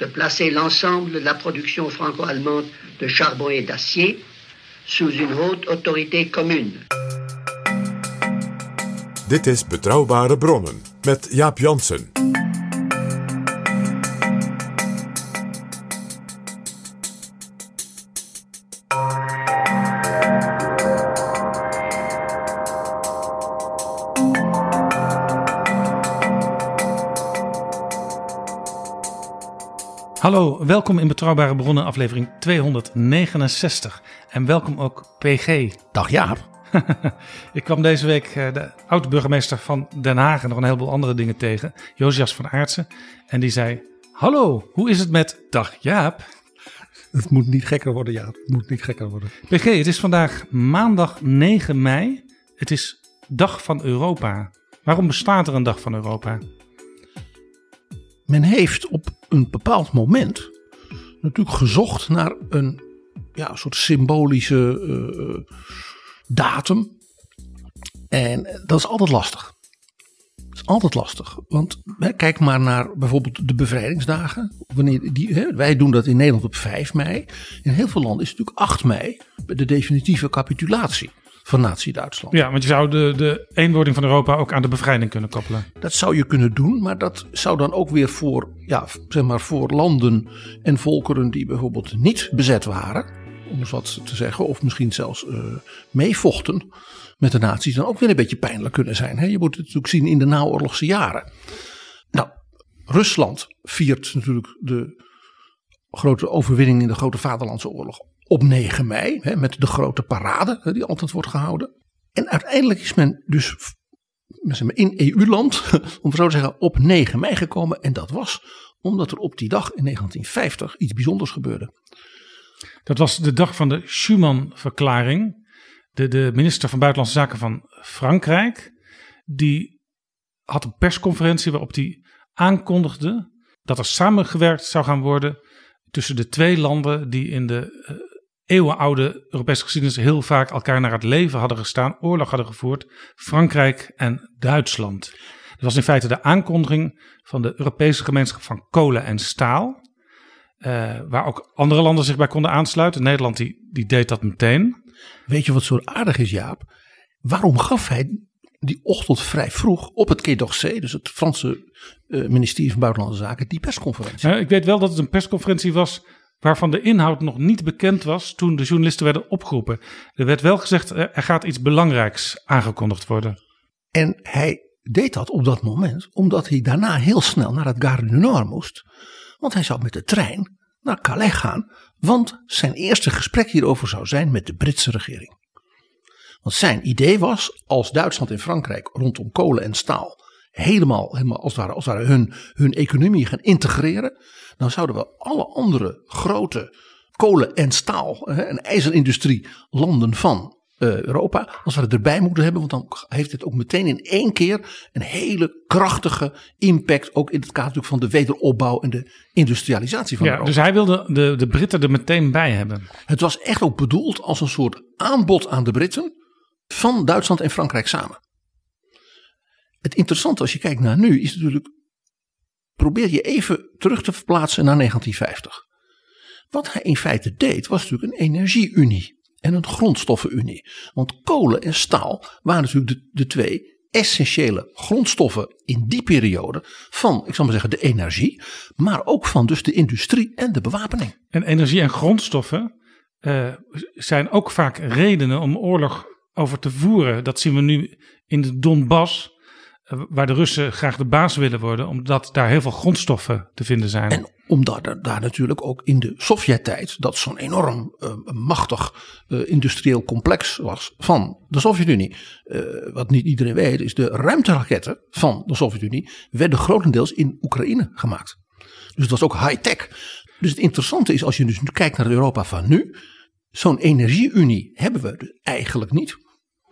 de placer l'ensemble de la production franco-allemande de charbon et d'acier sous une haute autorité commune. Dit is Betrouwbare Bronnen met Jaap Jansen. Hallo, welkom in Betrouwbare Bronnen, aflevering 269. En welkom ook PG. Dag Jaap. Ik kwam deze week eh, de oud-burgemeester van Den Haag en nog een heleboel andere dingen tegen, Josias van Aartsen. En die zei, hallo, hoe is het met Dag Jaap? Het moet niet gekker worden, Jaap. Het moet niet gekker worden. PG, het is vandaag maandag 9 mei. Het is Dag van Europa. Waarom bestaat er een Dag van Europa? Men heeft op een bepaald moment natuurlijk gezocht naar een ja, soort symbolische eh, datum. En dat is altijd lastig. Dat is altijd lastig. Want hè, kijk maar naar bijvoorbeeld de bevrijdingsdagen. Wanneer die, hè, wij doen dat in Nederland op 5 mei. In heel veel landen is het natuurlijk 8 mei. De definitieve capitulatie van Nazi-Duitsland. Ja, want je zou de, de eenwording van Europa ook aan de bevrijding kunnen koppelen. Dat zou je kunnen doen, maar dat zou dan ook weer voor, ja, zeg maar voor landen en volkeren die bijvoorbeeld niet bezet waren, om eens wat te zeggen, of misschien zelfs eh, meevochten met de nazi's, dan ook weer een beetje pijnlijk kunnen zijn. Hè? Je moet het natuurlijk zien in de naoorlogse jaren. Nou, Rusland viert natuurlijk de grote overwinning in de Grote Vaderlandse Oorlog op 9 mei, hè, met de grote parade hè, die altijd wordt gehouden. En uiteindelijk is men dus zeg maar, in EU-land, om zo te zeggen, op 9 mei gekomen. En dat was omdat er op die dag in 1950 iets bijzonders gebeurde. Dat was de dag van de Schuman-verklaring. De, de minister van Buitenlandse Zaken van Frankrijk. Die had een persconferentie waarop hij aankondigde dat er samengewerkt zou gaan worden tussen de twee landen die in de eh, eeuwenoude Europese geschiedenis heel vaak elkaar naar het leven hadden gestaan, oorlog hadden gevoerd, Frankrijk en Duitsland. Dat was in feite de aankondiging van de Europese gemeenschap van kolen en staal. eh, waar ook andere landen zich bij konden aansluiten. Nederland die, die deed dat meteen. Weet je wat zo aardig is, Jaap? Waarom gaf hij die ochtend vrij vroeg op het Quai d'Orsay, dus het Franse eh, ministerie van Buitenlandse Zaken, die persconferentie? Nou, ik weet wel dat het een persconferentie was waarvan de inhoud nog niet bekend was toen de journalisten werden opgeroepen. Er werd wel gezegd, eh, er gaat iets belangrijks aangekondigd worden. En hij deed dat op dat moment omdat hij daarna heel snel naar het Gare du Nord moest. Want hij zou met de trein naar Calais gaan. Want zijn eerste gesprek hierover zou zijn met de Britse regering. Want zijn idee was, als Duitsland en Frankrijk rondom kolen en staal helemaal, helemaal als het ware, als het ware hun, hun economie gaan integreren. Dan zouden we alle andere grote kolen- en staal- en ijzerindustrie landen van eh, Europa, als we het erbij moeten hebben, want dan heeft het ook meteen in één keer een hele krachtige impact, ook in het kader van de wederopbouw en de industrialisatie van Ja, Europa. dus hij wilde de, de Britten er meteen bij hebben. Het was echt ook bedoeld als een soort aanbod aan de Britten van Duitsland en Frankrijk samen. Het interessante als je kijkt naar nu is natuurlijk, probeer je even terug te verplaatsen naar 1950. Wat hij in feite deed was natuurlijk een energieunie en een grondstoffenunie. Want kolen en staal waren natuurlijk de, de twee essentiële grondstoffen in die periode van, ik zal maar zeggen, de energie, maar ook van dus de industrie en de bewapening. En energie en grondstoffen uh, zijn ook vaak redenen om oorlog over te voeren. Dat zien we nu in de Donbass, waar de Russen graag de baas willen worden, omdat daar heel veel grondstoffen te vinden zijn. En omdat daar natuurlijk ook in de Sovjet-tijd dat zo'n enorm uh, machtig industrieel complex was van de Sovjet-Unie. wat niet iedereen weet, is de ruimteraketten van de Sovjet-Unie werden grotendeels in Oekraïne gemaakt. Dus het was ook high-tech. Dus het interessante is, als je dus kijkt naar Europa van nu, zo'n energieunie hebben we dus eigenlijk niet.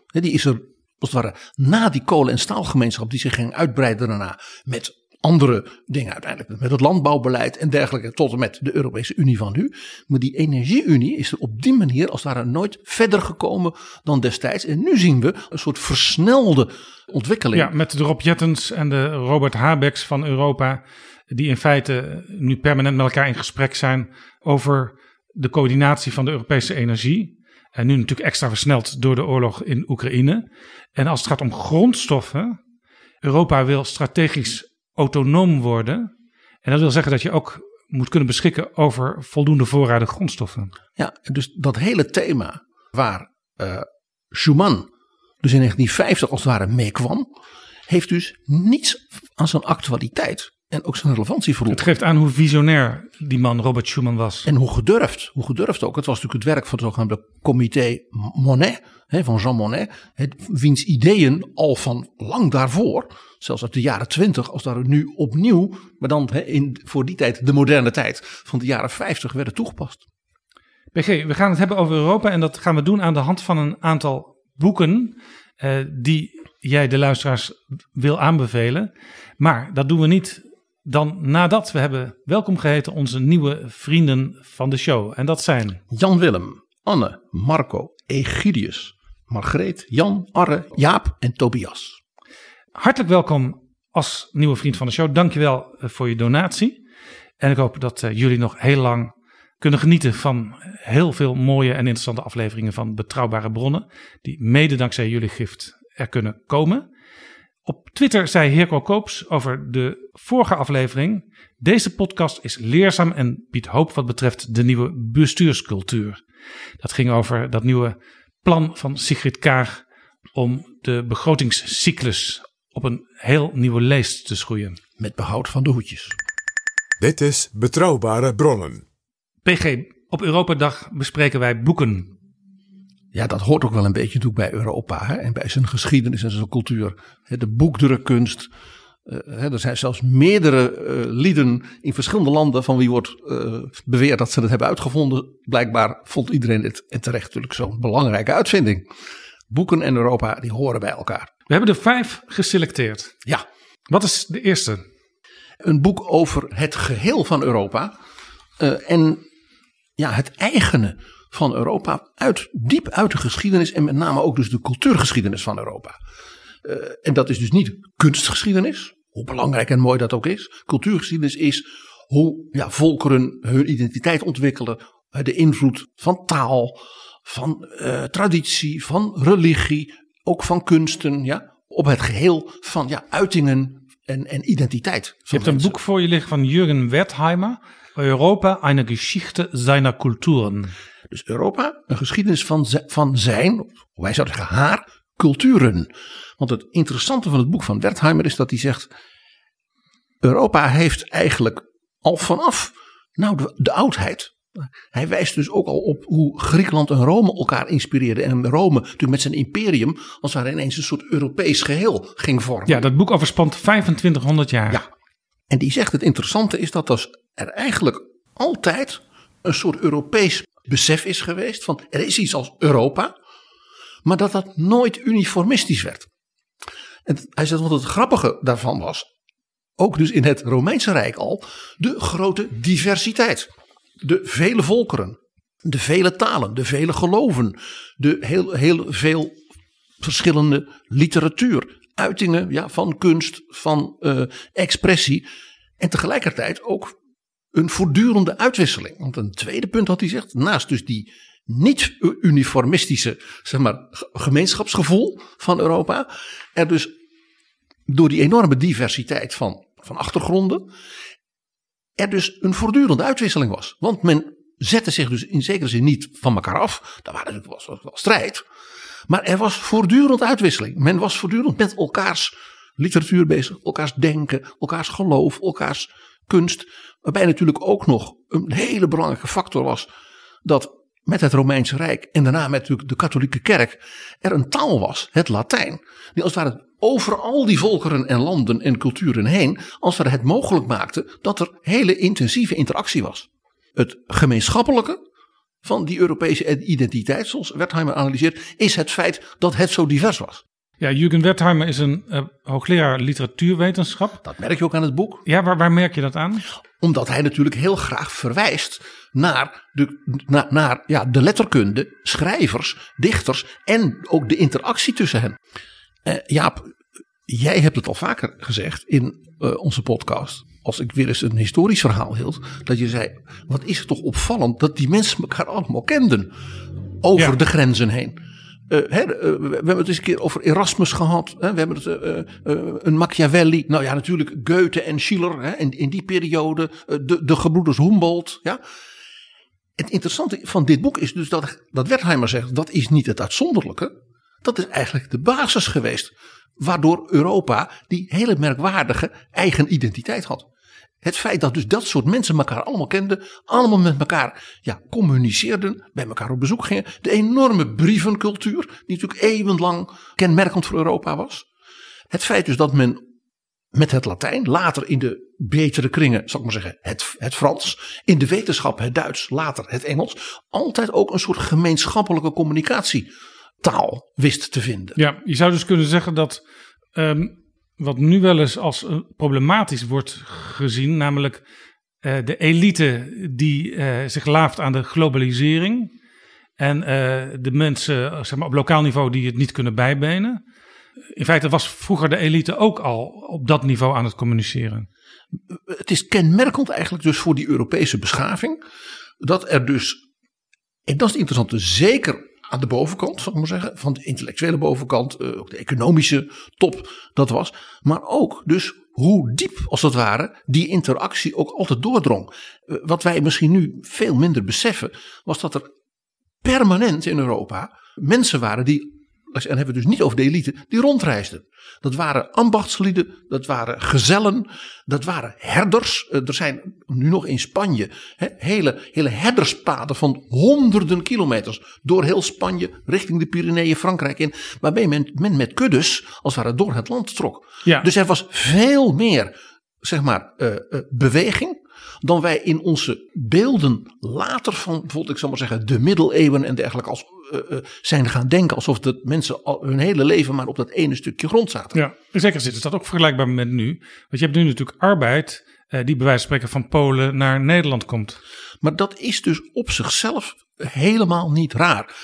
Die is er, als het ware, na die kolen- en staalgemeenschap, die zich ging uitbreiden daarna met andere dingen uiteindelijk, met het landbouwbeleid en dergelijke, tot en met de Europese Unie van nu. Maar die energieunie is er op die manier als het ware nooit verder gekomen dan destijds. En nu zien we een soort versnelde ontwikkeling. Ja, met de Rob Jettens en de Robert Habecks van Europa die in feite nu permanent met elkaar in gesprek zijn over de coördinatie van de Europese energie. En nu natuurlijk extra versneld door de oorlog in Oekraïne. En als het gaat om grondstoffen, Europa wil strategisch autonoom worden. En dat wil zeggen dat je ook moet kunnen beschikken over voldoende voorraden grondstoffen. Ja, dus dat hele thema waar uh, Schuman dus in 1950 als het ware mee kwam, heeft dus niets aan zijn actualiteit en ook zijn relevantie voor Het geeft aan hoe visionair die man Robert Schuman was. En hoe gedurfd. Hoe gedurfd ook. Het was natuurlijk het werk van het zogenaamde comité Monet. Hè, van Jean Monnet. Het, wiens ideeën al van lang daarvoor. Zelfs uit de jaren twintig. Als daar nu opnieuw. Maar dan hè, in, voor die tijd de moderne tijd. Van de jaren 50 werden toegepast. BG, we gaan het hebben over Europa. En dat gaan we doen aan de hand van een aantal boeken. Uh, die jij de luisteraars wil aanbevelen. Maar dat doen we niet dan nadat we hebben welkom geheten onze nieuwe vrienden van de show. En dat zijn Jan Willem, Anne, Marco, Egidius, Margreet, Jan, Arre, Jaap en Tobias. Hartelijk welkom als nieuwe vriend van de show. Dankjewel eh, voor je donatie. En ik hoop dat uh, jullie nog heel lang kunnen genieten van heel veel mooie en interessante afleveringen van Betrouwbare Bronnen. Die mede dankzij jullie gift er kunnen komen. Op Twitter zei Heerko Koops over de vorige aflevering: Deze podcast is leerzaam en biedt hoop wat betreft de nieuwe bestuurscultuur. Dat ging over dat nieuwe plan van Sigrid Kaag om de begrotingscyclus op een heel nieuwe leest te schoeien. Met behoud van de hoedjes. Dit is Betrouwbare Bronnen. PG, op Europadag bespreken wij boeken ja, dat hoort ook wel een beetje toe bij Europa hè, en bij zijn geschiedenis en zijn cultuur. De boekdrukkunst. Uh, er zijn zelfs meerdere uh, lieden in verschillende landen van wie wordt uh, beweerd dat ze het hebben uitgevonden. Blijkbaar vond iedereen het en terecht natuurlijk zo'n belangrijke uitvinding. Boeken en Europa die horen bij elkaar. We hebben er vijf geselecteerd. Ja. Wat is de eerste? Een boek over het geheel van Europa en ja, het eigene van Europa uit, diep uit de geschiedenis en met name ook dus de cultuurgeschiedenis van Europa. Uh, en dat is dus niet kunstgeschiedenis, hoe belangrijk en mooi dat ook is. Cultuurgeschiedenis is hoe ja, volkeren hun identiteit ontwikkelen, de invloed van taal, van uh, traditie, van religie, ook van kunsten, ja, op het geheel van ja, uitingen en, en identiteit. Je hebt een boek voor je liggen van Jürgen Wertheimer, Europa, eine Geschichte seiner Kulturen. Dus Europa, een geschiedenis van, van zijn, wij zouden zeggen haar, culturen. Want het interessante van het boek van Wertheimer is dat hij zegt: Europa heeft eigenlijk al vanaf nou, de, de oudheid. Hij wijst dus ook al op hoe Griekenland en Rome elkaar inspireerden. En Rome natuurlijk met zijn imperium als daar ineens een soort Europees geheel ging vormen. Ja, dat boek overspant 2500 jaar. Ja. En die zegt het interessante is dat er eigenlijk altijd een soort Europees besef is geweest van er is iets als Europa, maar dat dat nooit uniformistisch werd. En hij zegt wat het grappige daarvan was, ook dus in het Romeinse Rijk al, de grote diversiteit. De vele volkeren, de vele talen, de vele geloven, de heel, heel veel verschillende literatuur, uitingen ja, van kunst, van uh, expressie. En tegelijkertijd ook een voortdurende uitwisseling. Want een tweede punt had hij zegt, naast dus die niet uniformistische zeg maar, gemeenschapsgevoel van Europa, er dus door die enorme diversiteit van, van achtergronden, er dus een voortdurende uitwisseling was. Want men zette zich dus in zekere zin niet van elkaar af. Daar was natuurlijk wel, wel strijd. Maar er was voortdurend uitwisseling. Men was voortdurend met elkaars literatuur bezig, elkaars denken, elkaars geloof, elkaars kunst. Waarbij natuurlijk ook nog een hele belangrijke factor was dat met het Romeinse Rijk en daarna met natuurlijk de katholieke kerk er een taal was, het Latijn, die als het ware over al die volkeren en landen en culturen heen, als het het mogelijk maakte dat er hele intensieve interactie was. Het gemeenschappelijke van die Europese identiteit, zoals Wertheimer analyseert, is het feit dat het zo divers was. Ja, Jürgen Wertheimer is een uh, hoogleraar literatuurwetenschap. Dat merk je ook aan het boek. Ja, waar, waar merk je dat aan? Omdat hij natuurlijk heel graag verwijst naar de, naar, naar ja, de letterkunde, schrijvers, dichters en ook de interactie tussen hen. Uh, Jaap, jij hebt het al vaker gezegd in uh, onze podcast. Als ik weer eens een historisch verhaal hield. Dat je zei, wat is het toch opvallend dat die mensen elkaar allemaal kenden. Over ja. de grenzen heen. Hè, uh, we hebben het eens een keer over Erasmus gehad. Hè, we hebben het, uh, een Machiavelli. Nou ja, natuurlijk Goethe en Schiller. Hè, in, in die periode. de, de gebroeders Humboldt. Ja. Het interessante van dit boek is dus dat, dat Wertheimer zegt. Dat is niet het uitzonderlijke. Dat is eigenlijk de basis geweest. Waardoor Europa die hele merkwaardige eigen identiteit had. Het feit dat dus dat soort mensen elkaar allemaal kenden, allemaal met elkaar ja, communiceerden, bij elkaar op bezoek gingen. De enorme brievencultuur, die natuurlijk eeuwenlang kenmerkend voor Europa was. Het feit dus dat men met het Latijn, later in de betere kringen, zal ik maar zeggen, het, het Frans, in de wetenschap het Duits, later het Engels, altijd ook een soort gemeenschappelijke communicatietaal wist te vinden. Ja, je zou dus kunnen zeggen dat um, wat nu wel eens als problematisch wordt gezien, namelijk uh, de elite die uh, zich laaft aan de globalisering en de mensen zeg maar, op lokaal niveau die het niet kunnen bijbenen. In feite was vroeger de elite ook al op dat niveau aan het communiceren. Het is kenmerkend eigenlijk dus voor die Europese beschaving dat er dus, en dat is het interessante, zeker aan de bovenkant, zal ik maar zeggen, van de intellectuele bovenkant, uh, ook de economische top, dat was. Maar ook dus hoe diep, als het ware, die interactie ook altijd doordrong. Uh, wat wij misschien nu veel minder beseffen, was dat er permanent in Europa mensen waren die en hebben we dus niet over de elite, die rondreisden. Dat waren ambachtslieden, dat waren gezellen, dat waren herders. Er zijn nu nog in Spanje hele, hele herderspaden van honderden kilometers door heel Spanje richting de Pyreneeën, Frankrijk in. Waarbij men, men met kuddes als het ware door het land trok. Ja. Dus er was veel meer zeg maar, uh, uh, beweging dan wij in onze beelden later van bijvoorbeeld, ik zal maar zeggen, de middeleeuwen en dergelijke als, uh, uh, zijn gaan denken alsof dat mensen al hun hele leven maar op dat ene stukje grond zaten. Ja, in zekere zin is dat ook vergelijkbaar met nu. Want je hebt nu natuurlijk arbeid uh, die bij wijze van spreken van Polen naar Nederland komt. Maar dat is dus op zichzelf helemaal niet raar.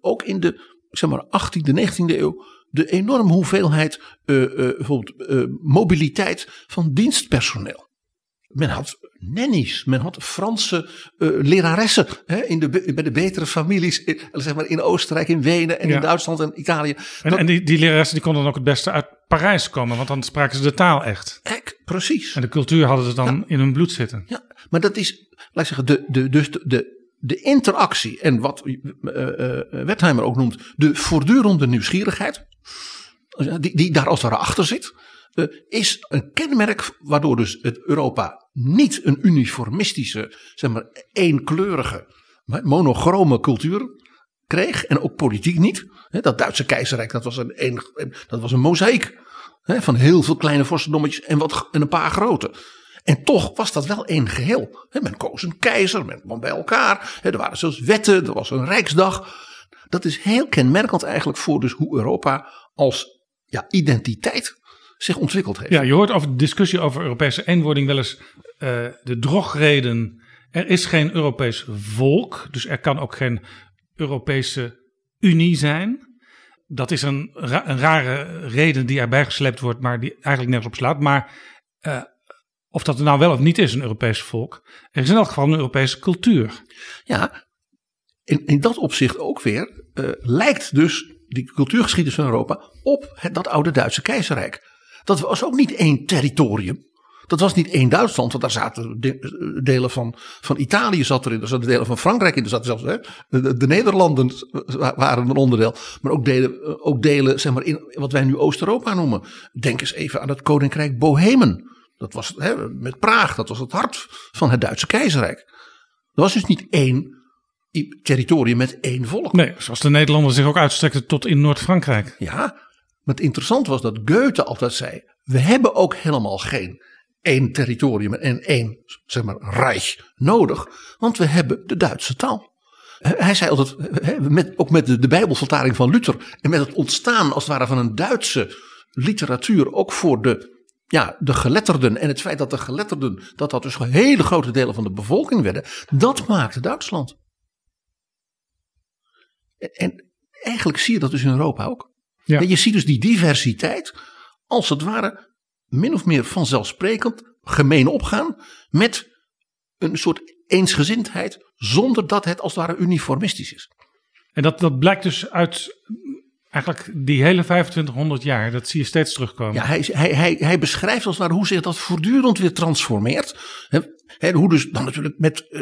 ook in de zeg maar 18e, 19e eeuw de enorme hoeveelheid bijvoorbeeld mobiliteit van dienstpersoneel. Men had nannies, men had Franse uh, leraressen hè, in de, bij de betere families, in, zeg maar in Oostenrijk, in Wenen en ja. in Duitsland en Italië. En, dat, en die, die leraressen die konden dan ook het beste uit Parijs komen, want dan spraken ze de taal echt. Ek, precies. En de cultuur hadden ze dan ja. in hun bloed zitten. Ja, maar dat is, laat ik zeggen, de, de, dus de, de, de interactie en wat uh, uh, Wertheimer ook noemt, de voortdurende nieuwsgierigheid, die, die daar als het ware achter zit. Uh, is een kenmerk waardoor dus het Europa niet een uniformistische, zeg maar eenkleurige, monochrome cultuur kreeg. En ook politiek niet. Dat Duitse keizerrijk, dat was een, dat was een mozaïek. Van heel veel kleine vorstendommetjes en, wat, en een paar grote. En toch was dat wel één geheel. Men koos een keizer, men kwam bij elkaar. Er waren zelfs wetten, er was een rijksdag. Dat is heel kenmerkend eigenlijk voor dus hoe Europa als ja, identiteit zich ontwikkeld heeft. Ja, je hoort over de discussie over Europese eenwording wel eens uh, de drogreden. Er is geen Europees volk, dus er kan ook geen Europese Unie zijn. Dat is een, ra een rare reden die erbij gesleept wordt, maar die eigenlijk nergens op slaat. Maar uh, of dat er nou wel of niet is, een Europees volk. Er is in elk geval een Europese cultuur. Ja, in, in dat opzicht ook weer uh, lijkt dus die cultuurgeschiedenis van Europa op het, dat oude Duitse keizerrijk. Dat was ook niet één territorium. Dat was niet één Duitsland, want daar zaten de- delen van, van Italië zat erin, er zaten delen van Frankrijk in, er zaten zelfs hè, de, de Nederlanden wa- waren een onderdeel, maar ook delen, ook delen zeg maar, in wat wij nu Oost-Europa noemen. Denk eens even aan het Koninkrijk Bohemen. Dat was hè, met Praag, dat was het hart van het Duitse keizerrijk. Er was dus niet één territorium met één volk. Nee, zoals de Nederlanders zich ook uitstrekten tot in Noord-Frankrijk. Ja, maar het interessant was dat Goethe altijd zei: we hebben ook helemaal geen één territorium en één zeg maar rijk nodig, want we hebben de Duitse taal. Hij zei altijd, ook met de, Bijbelvertaling van Luther en met het ontstaan als het ware van een Duitse literatuur, ook voor de, ja, de geletterden en het feit dat de geletterden, dat dat dus hele grote delen van de bevolking werden, dat maakte Duitsland. En eigenlijk zie je dat dus in Europa ook. Ja. En je ziet dus die diversiteit als het ware min of meer vanzelfsprekend gemeen opgaan met een soort eensgezindheid zonder dat het als het ware uniformistisch is. En dat, dat blijkt dus uit eigenlijk die hele 2500 jaar. Dat zie je steeds terugkomen. Ja, hij, hij, hij, hij beschrijft als het ware hoe zich dat voortdurend weer transformeert. Hè, hoe dus dan natuurlijk met eh,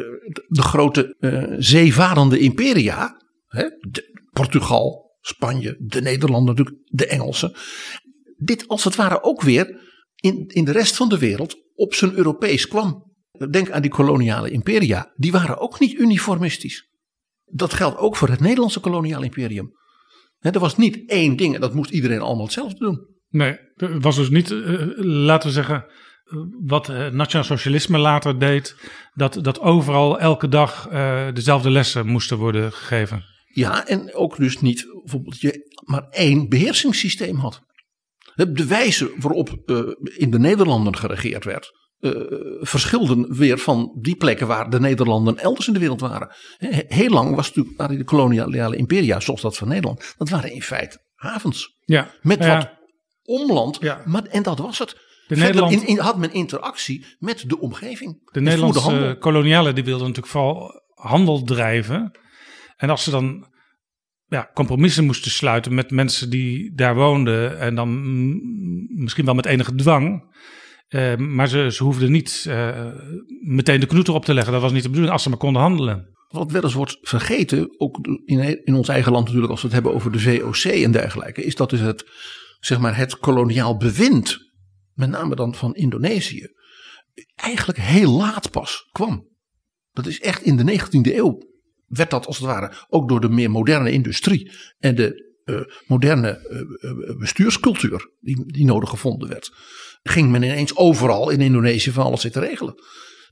de, grote eh, zeevarende imperia, hè, de- Portugal, Spanje, de Nederlanden natuurlijk, de Engelsen. Dit als het ware ook weer in, in de rest van de wereld op zijn Europees kwam. Denk aan die koloniale imperia, die waren ook niet uniformistisch. Dat geldt ook voor het Nederlandse koloniale imperium. Er was niet één ding en dat moest iedereen allemaal hetzelfde doen. Nee, het was dus niet, eh, laten we zeggen, eh, wat het nationaal socialisme later deed. Dat, dat overal elke dag eh, dezelfde lessen moesten worden gegeven. Ja, en ook dus niet bijvoorbeeld je maar één beheersingssysteem had. De wijze waarop eh, in de Nederlanden geregeerd werd, verschilden weer van die plekken waar de Nederlanden elders in de wereld waren. He- Heel lang was natuurlijk, waren die koloniale imperia, zoals dat van Nederland, dat waren in feite havens. Ja, Met ja, wat omland, Ja. maar, en dat was het. De Nederland- in, in- had men interactie met de omgeving. De. Nederlandse kolonialen die wilden natuurlijk vooral handel drijven. En als ze dan ja, compromissen moesten sluiten met mensen die daar woonden. En dan misschien wel met enige dwang. eh, maar ze, ze hoefden niet eh, meteen de knoet erop te leggen. Dat was niet de bedoeling als ze maar konden handelen. Wat wel eens wordt vergeten, ook in, in ons eigen land natuurlijk, als we het hebben over de VOC en dergelijke, is dat dus het, zeg maar, het koloniaal bewind, met name dan van Indonesië, eigenlijk heel laat pas kwam. Dat is echt in de 19e eeuw, werd dat als het ware ook door de meer moderne industrie en de eh, moderne eh, eh, bestuurscultuur die, die nodig gevonden werd, ging men ineens overal in Indonesië van alles zitten regelen.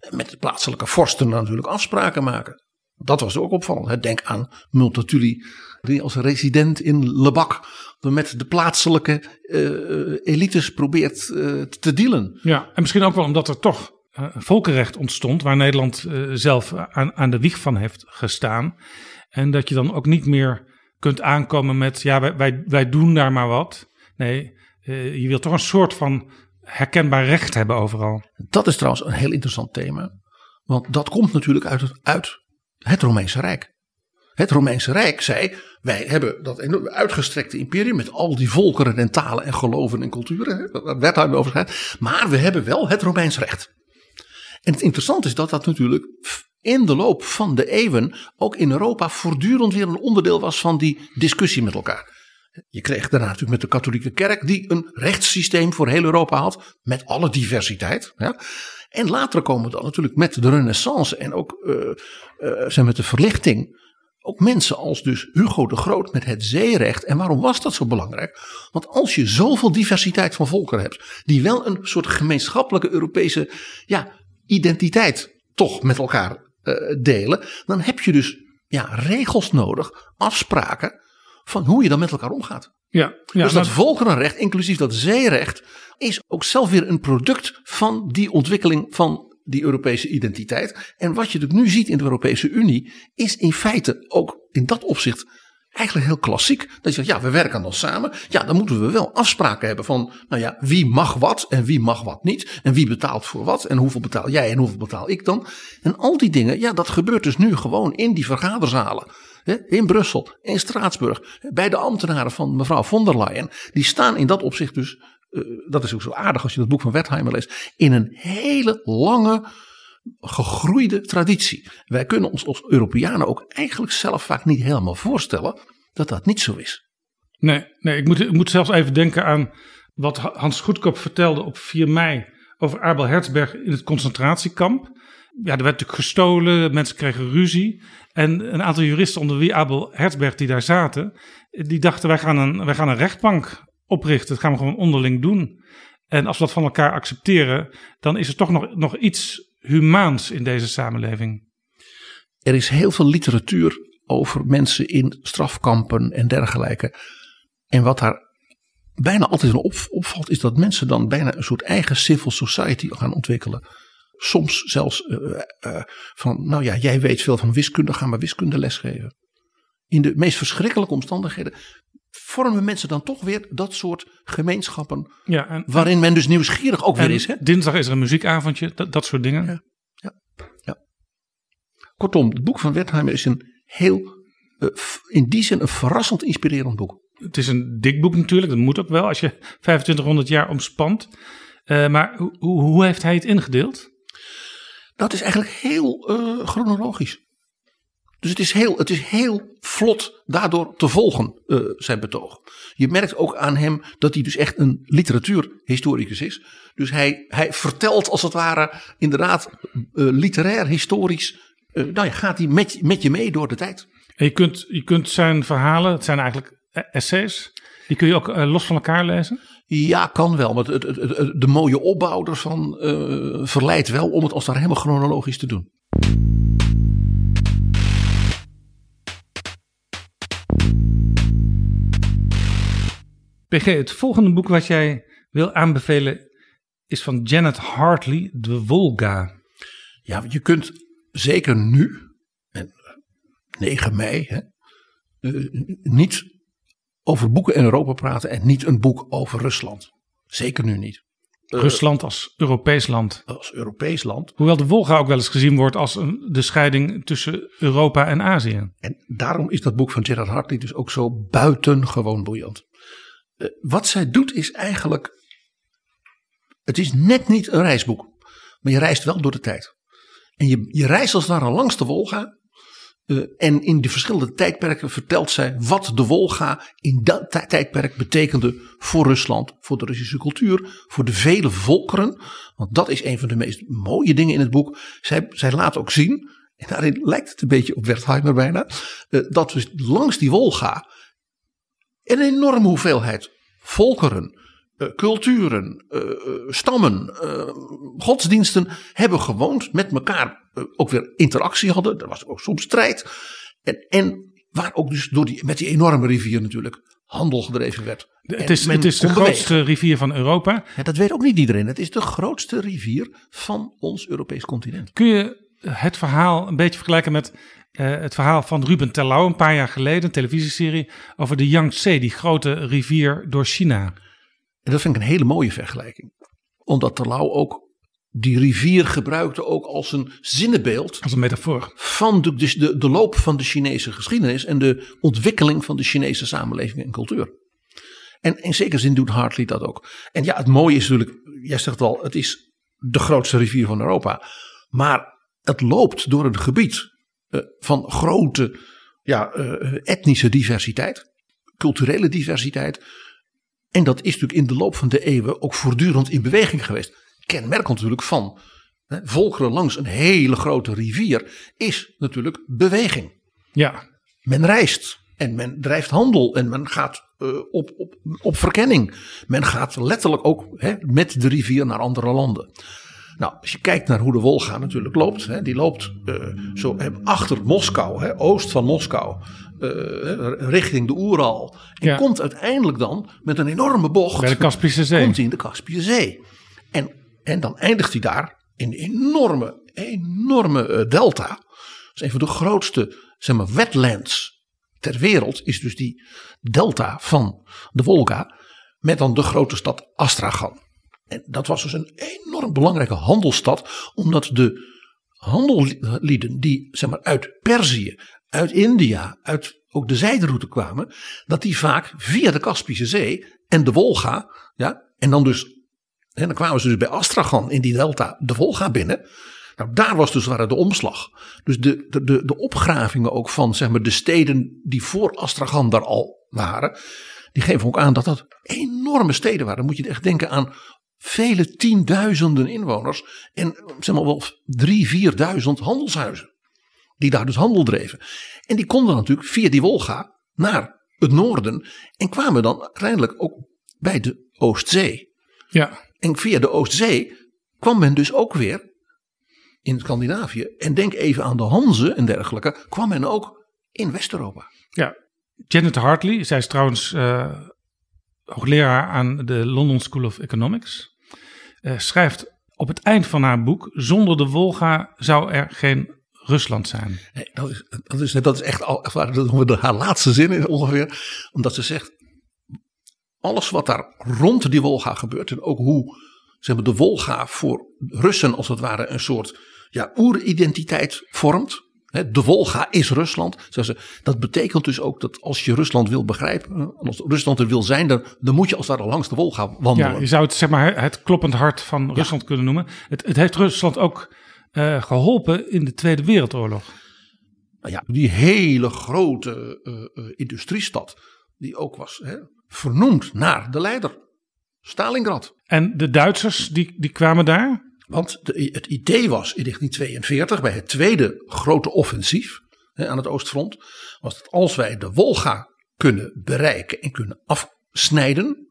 En met de plaatselijke vorsten natuurlijk afspraken maken. Dat was ook opvallend. hè. Denk aan Multatuli, die als resident in Lebak met de plaatselijke elites probeert te dealen. Ja, en misschien ook wel omdat er toch volkenrecht ontstond. Waar Nederland eh, zelf aan, aan de wieg van heeft gestaan. En dat je dan ook niet meer kunt aankomen met. Ja, wij, wij, doen daar maar wat. Nee, eh, je wilt toch een soort van herkenbaar recht hebben overal. Dat is trouwens een heel interessant thema. Want dat komt natuurlijk uit het, uit het Romeinse Rijk. Het Romeinse Rijk zei: wij hebben dat uitgestrekte imperium met al die volkeren en talen en geloven en culturen. hè, Daar werd daar over gegaan. Maar we hebben wel het Romeins recht. En het interessante is dat dat natuurlijk in de loop van de eeuwen ook in Europa voortdurend weer een onderdeel was van die discussie met elkaar. Je kreeg daarna natuurlijk met de katholieke kerk die een rechtssysteem voor heel Europa had met alle diversiteit. Ja. En later komen we dan natuurlijk met de renaissance en ook eh, eh, zijn met de verlichting ook mensen als dus Hugo de Groot met het zeerecht. En waarom was dat zo belangrijk? Want als je zoveel diversiteit van volkeren hebt, die wel een soort gemeenschappelijke Europese ja, identiteit toch met elkaar eh, delen, dan heb je dus ja, regels nodig, afspraken van hoe je dan met elkaar omgaat. Ja, ja dus dat maar- volkerenrecht, inclusief dat zeerecht, is ook zelf weer een product van die ontwikkeling van die Europese identiteit. En wat je natuurlijk nu ziet in de Europese Unie, is in feite ook in dat opzicht eigenlijk heel klassiek. Dat je zegt, ja, we werken dan samen. Ja, dan moeten we wel afspraken hebben van, nou ja, wie mag wat en wie mag wat niet. En wie betaalt voor wat en hoeveel betaal jij en hoeveel betaal ik dan. En al die dingen, ja, dat gebeurt dus nu gewoon in die vergaderzalen. In Brussel, in Straatsburg, bij de ambtenaren van mevrouw von der Leyen. Die staan in dat opzicht dus eh, dat is ook zo aardig als je dat boek van Wertheimer leest, in een hele lange, gegroeide traditie. Wij kunnen ons als Europeanen ook eigenlijk zelf vaak niet helemaal voorstellen dat dat niet zo is. Nee, nee ik, moet, ik moet zelfs even denken aan wat Hans Goedkoop vertelde op 4 mei over Abel Herzberg in het concentratiekamp. Ja, er werd natuurlijk gestolen, mensen kregen ruzie. En een aantal juristen, onder wie Abel Herzberg, die daar zaten, die dachten: wij gaan een, wij gaan een rechtbank oprichten. Dat gaan we gewoon onderling doen. En als we dat van elkaar accepteren, dan is er toch nog, nog iets humaans in deze samenleving. Er is heel veel literatuur over mensen in strafkampen en dergelijke. En wat daar bijna altijd opvalt, is dat mensen dan bijna een soort eigen civil society gaan ontwikkelen. Soms zelfs uh, uh, van, nou ja, jij weet veel van wiskunde, ga maar wiskunde lesgeven. In de meest verschrikkelijke omstandigheden vormen mensen dan toch weer dat soort gemeenschappen. Ja, en, waarin men dus nieuwsgierig ook weer is. Hè? Dinsdag is er een muziekavondje, dat, dat soort dingen. Ja, ja, ja. Kortom, het boek van Wertheimer is een heel, uh, in die zin een verrassend inspirerend boek. Het is een dik boek natuurlijk, dat moet ook wel als je 2500 jaar omspant. Uh, maar hoe, hoe heeft hij het ingedeeld? Dat is eigenlijk heel uh, chronologisch. Dus het is heel, het is heel vlot daardoor te volgen, uh, zijn betoog. Je merkt ook aan hem dat hij dus echt een literatuurhistoricus is. Dus hij, hij vertelt als het ware inderdaad uh, literair, historisch. Uh, nou ja, gaat hij met, met je mee door de tijd. En je kunt, je kunt zijn verhalen, het zijn eigenlijk essays, die kun je ook los van elkaar lezen? Ja, kan wel. Maar het, het, het, de mooie opbouw ervan verleidt wel om het als daar helemaal chronologisch te doen. PG, het volgende boek wat jij wil aanbevelen is van Janet Hartley, De Wolga. Ja, je kunt zeker nu, en 9 mei, hè, niet over boeken in Europa praten en niet een boek over Rusland. Zeker nu niet. Rusland als Europees land. Als Europees land. Hoewel de Wolga ook wel eens gezien wordt als een, de scheiding tussen Europa en Azië. En daarom is dat boek van Gerard Hartley dus ook zo buitengewoon boeiend. Uh, wat zij doet is eigenlijk. Het is net niet een reisboek. Maar je reist wel door de tijd. En je, je reist als het ware langs de Wolga. Uh, en in de verschillende tijdperken vertelt zij wat de Wolga in dat tijdperk betekende voor Rusland, voor de Russische cultuur, voor de vele volkeren. Want dat is een van de meest mooie dingen in het boek. Zij, zij laat ook zien, en daarin lijkt het een beetje op Wertheimer bijna, uh, dat we langs die Wolga een enorme hoeveelheid volkeren, uh, culturen, stammen, godsdiensten hebben gewoond, met elkaar ook weer interactie hadden. Er was ook soms strijd. En, en waar ook dus door die, met die enorme rivier natuurlijk handel gedreven werd. Het is, het is de grootste rivier van Europa. Ja, dat weet ook niet iedereen. Het is de grootste rivier van ons Europees continent. Kun je het verhaal een beetje vergelijken met het verhaal van Ruben Terlouw een paar jaar geleden, een televisieserie over de Yangtze, die grote rivier door China. En dat vind ik een hele mooie vergelijking. Omdat Terlouw ook die rivier gebruikte ook als een zinnenbeeld. Als een metafoor. Van de, de, de, de loop van de Chinese geschiedenis en de ontwikkeling van de Chinese samenleving en cultuur. En in zekere zin doet Hartley dat ook. En ja, het mooie is natuurlijk, jij zegt al, het is de grootste rivier van Europa. Maar het loopt door een gebied van grote ja, uh, etnische diversiteit, culturele diversiteit. En dat is natuurlijk in de loop van de eeuwen ook voortdurend in beweging geweest kenmerk natuurlijk van hè, volkeren langs een hele grote rivier is natuurlijk beweging. Ja. Men reist en men drijft handel en men gaat uh, op, op, op verkenning. Men gaat letterlijk ook hè, met de rivier naar andere landen. Nou, als je kijkt naar hoe de Wolga natuurlijk loopt, hè, die loopt uh, zo achter Moskou, hè, oost van Moskou, uh, richting de Oeral. En ja. komt uiteindelijk dan met een enorme bocht. Bij de Kaspische Zee. Komt hij in de Kaspische Zee. En en dan eindigt hij daar in een enorme, enorme uh, delta. Dat is een van de grootste zeg maar, wetlands ter wereld. Is dus die delta van de Volga. Met dan de grote stad Astragan. En dat was dus een enorm belangrijke handelsstad. Omdat de handelieden die zeg maar, uit Perzië, uit India, uit ook de zijderoute kwamen. Dat die vaak via de Kaspische Zee en de Wolga ja, En dan dus, en dan kwamen ze dus bij Astragan in die delta de Volga binnen. Nou, daar was dus waar de omslag. Dus de, de, de, de opgravingen ook van zeg maar, de steden die voor Astragan daar al waren. Die geven ook aan dat dat enorme steden waren. Dan moet je echt denken aan vele tienduizenden inwoners. En zeg maar wel drie, vierduizend handelshuizen. Die daar dus handel dreven. En die konden natuurlijk via die Wolga naar het noorden. En kwamen dan uiteindelijk ook bij de Oostzee. Ja. En via de Oostzee kwam men dus ook weer in Scandinavië. En denk even aan de Hanze en dergelijke. Kwam men ook in West-Europa. Ja, Janet Hartley, zij is trouwens uh, hoogleraar aan de London School of Economics. Uh, schrijft op het eind van haar boek: Zonder de Wolga zou er geen Rusland zijn. Nee, dat, is, dat, is, dat is echt al, haar laatste zin ongeveer. Omdat ze zegt: alles wat daar rond die Wolga gebeurt en ook hoe zeg maar, de Wolga voor Russen als het ware een soort ja, oeridentiteit vormt. De Wolga is Rusland. Dat betekent dus ook dat als je Rusland wil begrijpen, als Rusland er wil zijn, dan, dan moet je als ware langs de Wolga wandelen. Ja, je zou het zeg maar het kloppend hart van Rusland kunnen noemen. Het, het, heeft Rusland ook uh, geholpen in de Tweede Wereldoorlog. Nou ja, die hele grote uh, uh, industriestad, die ook was hè, vernoemd naar de leider, Stalingrad. En de Duitsers, die, die kwamen daar? Want het idee was in 1942, bij het tweede grote offensief hè, aan het Oostfront, was dat als wij de Wolga kunnen bereiken en kunnen afsnijden,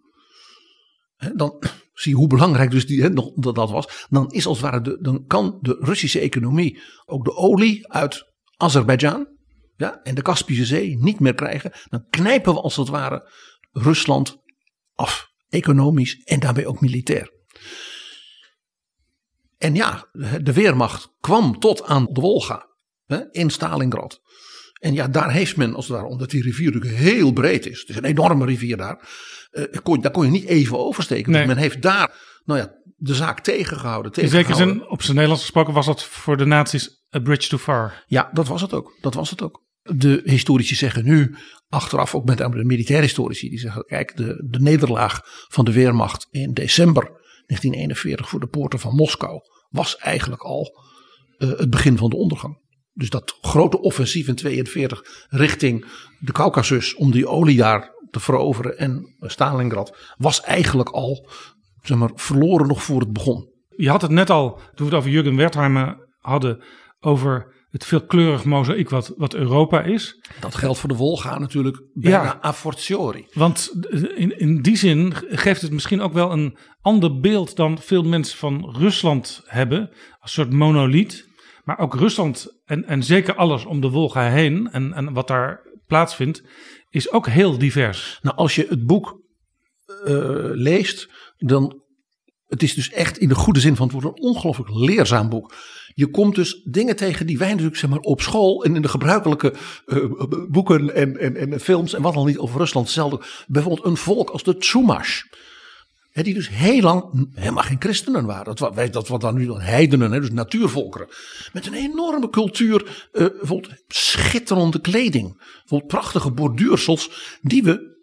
hè, dan zie je hoe belangrijk dus die, hè, dat, dat was. Dan, is als het ware de, dan kan de Russische economie ook de olie uit Azerbeidzjan ja, en de Kaspische Zee niet meer krijgen. Dan knijpen we als het ware Rusland af, economisch en daarbij ook militair. En ja, de Weermacht kwam tot aan de Wolga in Stalingrad. En ja, daar heeft men, als het ware, omdat die rivier natuurlijk heel breed is. Het is een enorme rivier daar. Uh, kon, daar kon je niet even oversteken. Dus men heeft daar, nou ja, de zaak tegengehouden. tegengehouden. In zekere zin, op zijn Nederlands gesproken, was dat voor de nazi's a bridge too far. Ja, dat was het ook. Dat was het ook. De historici zeggen nu, achteraf ook met de militaire historici, die zeggen: kijk, de, de nederlaag van de Weermacht in december 1941 voor de poorten van Moskou was eigenlijk al uh, het begin van de ondergang. Dus dat grote offensief in 42 richting de Caucasus om die olie daar te veroveren en Stalingrad was eigenlijk al zeg maar, verloren nog voor het begon. Je had het net al, toen we het over Jurgen Wertheimer hadden, over het veelkleurig mozaïek wat, wat Europa is. Dat geldt voor de Wolga natuurlijk bijna ja, a fortiori. Want in, in die zin geeft het misschien ook wel een ander beeld dan veel mensen van Rusland hebben. Een soort monoliet. Maar ook Rusland en, en zeker alles om de Wolga heen en, en wat daar plaatsvindt, is ook heel divers. Nou, als je het boek uh, leest, dan. Het is dus echt in de goede zin van het woord een ongelooflijk leerzaam boek. Je komt dus dingen tegen die wij natuurlijk zeg maar, op school en in de gebruikelijke uh, boeken en, en, en films en wat dan niet over Rusland hetzelfde. Bijvoorbeeld een volk als de Tsumash. He, die dus heel lang helemaal geen christenen waren. Dat, wij, dat wat dan nu dan heidenen, he, dus natuurvolkeren. Met een enorme cultuur, uh, bijvoorbeeld schitterende kleding. Bijvoorbeeld prachtige borduursels, die we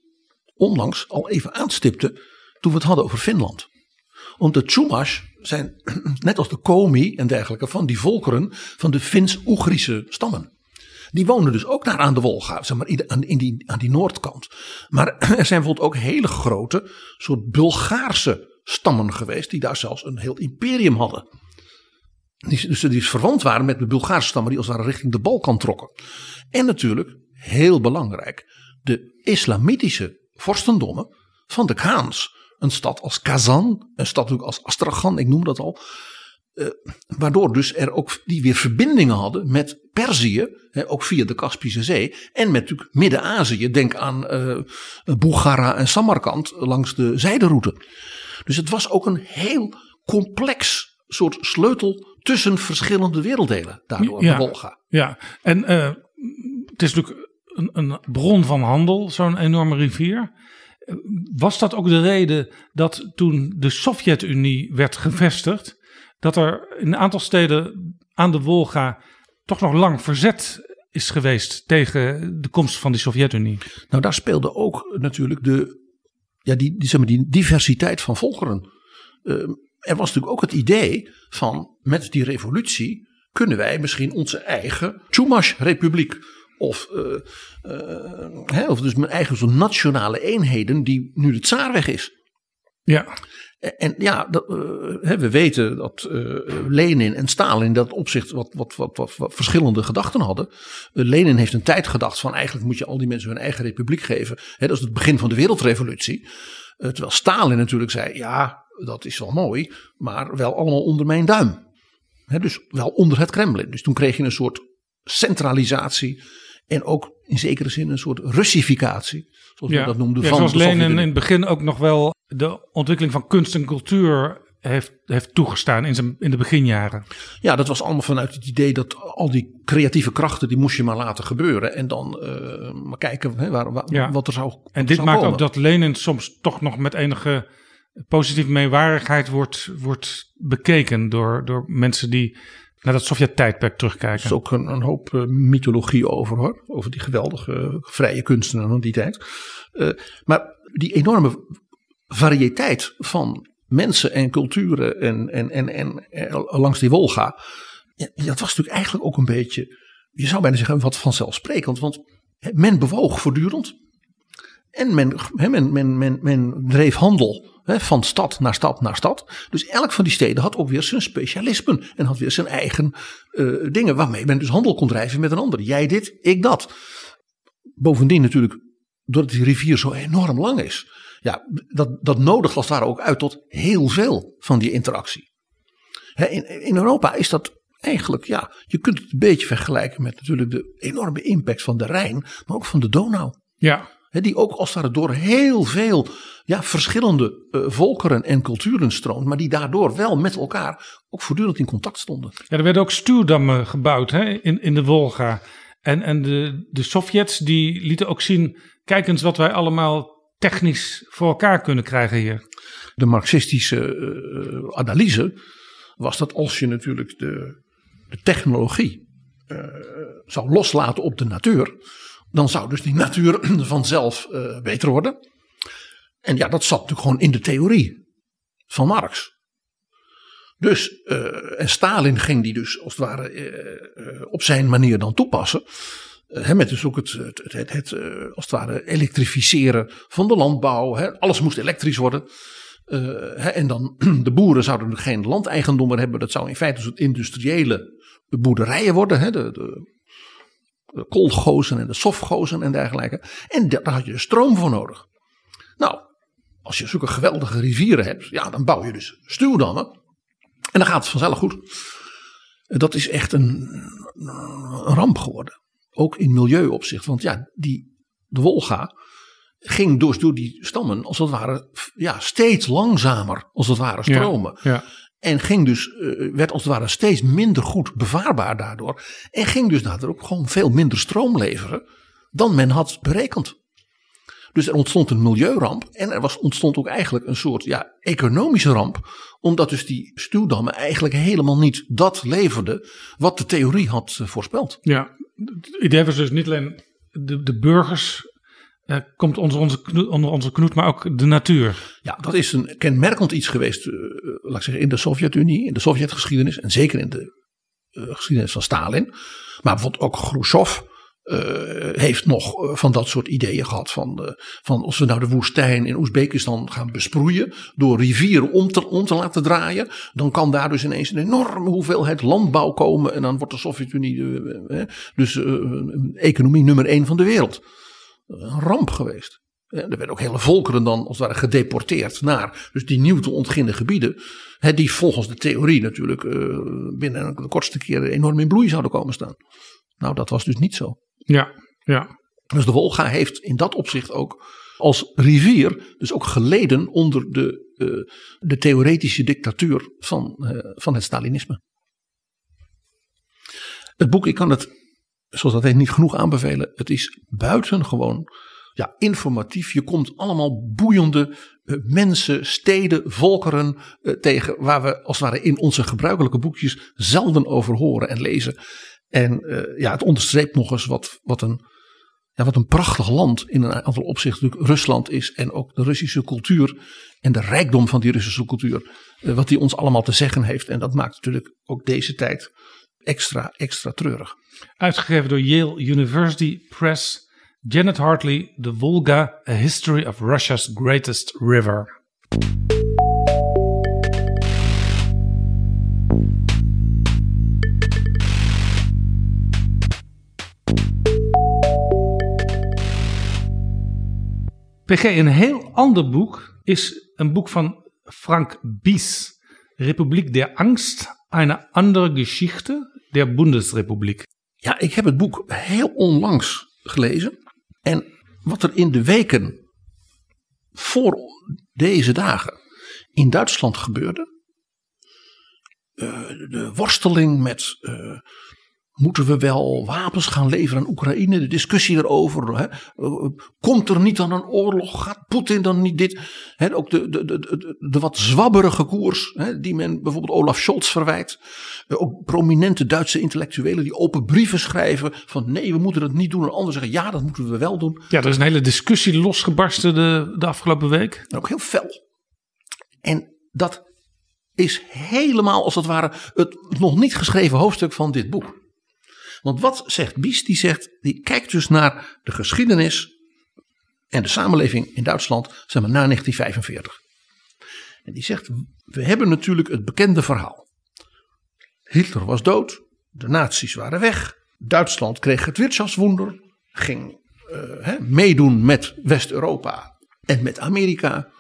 onlangs al even aanstipten toen we het hadden over Finland. Omdat de Tsumash zijn, net als de Komi en dergelijke, van die volkeren van de Fins-Oegrische stammen. Die wonen dus ook daar aan de Wolga, zeg maar, aan, in die, aan die noordkant. Maar er zijn bijvoorbeeld ook hele grote, soort Bulgaarse stammen geweest, die daar zelfs een heel imperium hadden. Die, dus die verwant waren met de Bulgaarse stammen die als het ware richting de Balkan trokken. En natuurlijk, heel belangrijk, de islamitische vorstendommen van de Khaans. Een stad als Kazan, een stad natuurlijk als Astragan, ik noem dat al. Uh, waardoor dus er ook die weer verbindingen hadden met Perzië, hè, ook via de Kaspische Zee, en met natuurlijk Midden-Azië. Denk aan uh, en Samarkand langs de zijderoute. Dus het was ook een heel complex soort sleutel tussen verschillende werelddelen, daardoor ja, de Wolga. Ja, en uh, het is natuurlijk een, een bron van handel, zo'n enorme rivier. Was dat ook de reden dat toen de Sovjet-Unie werd gevestigd, dat er in een aantal steden aan de Wolga toch nog lang verzet is geweest tegen de komst van de Sovjet-Unie. Nou, daar speelde ook natuurlijk de ja, die, die, zeg maar, die diversiteit van volkeren. Uh, er was natuurlijk ook het idee van met die revolutie kunnen wij misschien onze eigen Chumash-republiek of, uh, uh, hè, of dus mijn eigen zo'n nationale eenheden die nu de tsaar weg is. Ja. En ja, dat, uh, we weten dat Lenin en Stalin in dat opzicht wat, wat, wat, wat, wat verschillende gedachten hadden. Lenin heeft een tijd gedacht van eigenlijk moet je al die mensen hun eigen republiek geven. Hè, dat is het begin van de wereldrevolutie. terwijl Stalin natuurlijk zei, ja, dat is wel mooi, maar wel allemaal onder mijn duim. Hè, dus wel onder het Kremlin. Dus toen kreeg je een soort centralisatie en ook in zekere zin een soort Russificatie. Zoals ja. we dat noemden. Ja, van zoals Lenin in het begin ook nog wel de ontwikkeling van kunst en cultuur heeft, heeft toegestaan in, zijn, in de beginjaren. Ja, dat was allemaal vanuit het idee dat al die creatieve krachten, die moest je maar laten gebeuren. En dan uh, maar kijken hè, waar, waar, Ja. wat er zou wat En dit zou maakt komen. ook dat Lenin soms toch nog met enige positieve meewarigheid wordt, wordt bekeken door, door mensen die naar dat Sovjet-tijdperk Er terugkijken. is ook een, een hoop eh, mythologie over hoor. Over die geweldige vrije kunstenaar van die tijd. Eh, maar die enorme variëteit van mensen en culturen en, en, en, en, eh, langs die Wolga. Dat was natuurlijk eigenlijk ook een beetje, je zou bijna zeggen, wat vanzelfsprekend. Want men bewoog voortdurend. En men, men, men, men, dreef handel van stad naar stad naar stad. Dus elk van die steden had ook weer zijn specialismen. En had weer zijn eigen eh, dingen waarmee men dus handel kon drijven met een ander. Jij dit, ik dat. Bovendien natuurlijk, doordat die rivier zo enorm lang is. Ja, dat, dat nodigt als het ook uit tot heel veel van die interactie. In, in Europa is dat eigenlijk, ja, je kunt het een beetje vergelijken met natuurlijk de enorme impact van de Rijn, maar ook van de Donau. Ja, die ook als door heel veel ja, verschillende eh, volkeren en culturen stroomt, maar die daardoor wel met elkaar ook voortdurend in contact stonden. Ja, er werden ook stuwdammen gebouwd hè, in, in de Wolga. En, en de, de Sovjets die lieten ook zien, kijk eens wat wij allemaal technisch voor elkaar kunnen krijgen hier. De marxistische eh, analyse was dat als je natuurlijk de, de technologie eh, zou loslaten op de natuur, dan zou dus die natuur vanzelf eh, beter worden. En ja, dat zat natuurlijk gewoon in de theorie van Marx. Dus, eh, en Stalin ging die dus als het ware eh, op zijn manier dan toepassen. Met dus ook het, het, het, het, het, als het ware elektrificeren van de landbouw. Alles moest elektrisch worden. En dan de boeren zouden geen landeigendom meer hebben. Dat zou in feite een soort industriële boerderijen worden. De, de, de koolgozen en de sofgozen en dergelijke. En daar had je stroom voor nodig. Nou, als je zulke geweldige rivieren hebt, ja, dan bouw je dus stuwdammen. En dan gaat het vanzelf goed. Dat is echt een, een ramp geworden. Ook in milieuopzicht. Want ja, die, de Wolga ging dus door die stammen als het ware ja, steeds langzamer als het ware stromen. Ja, En ging dus, eh, werd als het ware steeds minder goed bevaarbaar daardoor. En ging dus daardoor ook gewoon veel minder stroom leveren dan men had berekend. Dus er ontstond een milieuramp en er was, ontstond ook eigenlijk een soort ja, economische ramp. Omdat dus die stuwdammen eigenlijk helemaal niet dat leverden wat de theorie had eh, voorspeld. ja. Het idee was dus niet alleen de, de burgers eh, komt onder onze, knoet, onder onze maar ook de natuur. Ja, dat is een kenmerkend iets geweest, eh, laat ik zeggen, in de Sovjet-Unie, in de Sovjetgeschiedenis en zeker in de eh, geschiedenis van Stalin. Maar bijvoorbeeld ook Khrushchev eh, heeft nog eh, van dat soort ideeën gehad. Van, eh, van als we nou de woestijn in Oezbekistan gaan besproeien door rivieren om te, om te laten draaien. Dan kan daar dus ineens een enorme hoeveelheid landbouw komen. En dan wordt de Sovjet-Unie eh, eh, dus eh, economie nummer één van de wereld. Een ramp geweest. Er werden ook hele volkeren dan als het ware gedeporteerd naar dus die nieuw te ontginnen gebieden. Die volgens de theorie natuurlijk eh, binnen de kortste keren enorm in bloei zouden komen staan. Nou, dat was dus niet zo. Ja, ja. Dus de Wolga heeft in dat opzicht ook als rivier dus ook geleden onder de, eh, de theoretische dictatuur van, eh, van het Stalinisme. Het boek, ik kan het zoals dat heet niet genoeg aanbevelen. Het is buitengewoon ja, informatief. Je komt allemaal boeiende eh, mensen, steden, volkeren eh, tegen. Waar we als het ware in onze gebruikelijke boekjes zelden over horen en lezen. En eh, ja, het onderstreept nog eens wat, wat een ja, wat een prachtig land in een aantal opzichten natuurlijk Rusland is. En ook de Russische cultuur en de rijkdom van die Russische cultuur. wat die ons allemaal te zeggen heeft. En dat maakt natuurlijk ook deze tijd extra, extra treurig. Uitgegeven door Yale University Press. Janet Hartley, The Volga, A History of Russia's Greatest River. PG, een heel ander boek is een boek van Frank Bies. Republik der Angst, eine andere Geschichte der Bundesrepublik. Ja, ik heb het boek heel onlangs gelezen. En wat er in de weken voor deze dagen in Duitsland gebeurde. eh, de worsteling met. eh, moeten we wel wapens gaan leveren aan Oekraïne? De discussie erover. Hè? Komt er niet dan een oorlog? Gaat Poetin dan niet dit? Hè, ook de, de, de, de, de wat zwabberige koers. Hè, die men bijvoorbeeld Olaf Scholz verwijt. Eh, Ook prominente Duitse intellectuelen die open brieven schrijven. Van nee, we moeten dat niet doen. En anderen zeggen ja, dat moeten we wel doen. Ja, er is een hele discussie losgebarsten de, de afgelopen week. En ook heel fel. En dat is helemaal als het ware het nog niet geschreven hoofdstuk van dit boek. Want wat zegt Bies? Die zegt, die kijkt dus naar de geschiedenis en de samenleving in Duitsland, zeg maar, na 1945. En die zegt, we hebben natuurlijk het bekende verhaal. Hitler was dood, de nazi's waren weg, Duitsland kreeg het Wirtschaftswunder, ging eh, meedoen met West-Europa en met Amerika,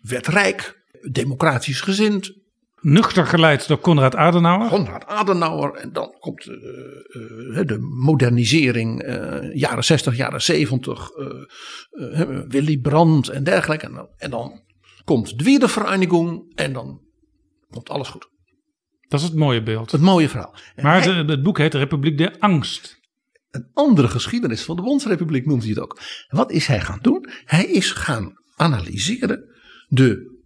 werd rijk, democratisch gezind, Nuchter geleid door Konrad Adenauer. Konrad Adenauer. En dan komt eh, eh, de modernisering, eh, jaren 60, jaren 70. eh, eh, Willy Brandt en dergelijke. En dan, en dan komt de Wiedervereinigung en dan komt alles goed. Dat is het mooie beeld. Het mooie verhaal. En Maar hij- de- het boek heet Republiek der Angst. een andere geschiedenis van de Bondsrepubliek noemt hij het ook. Wat is hij gaan doen? Hij is gaan analyseren de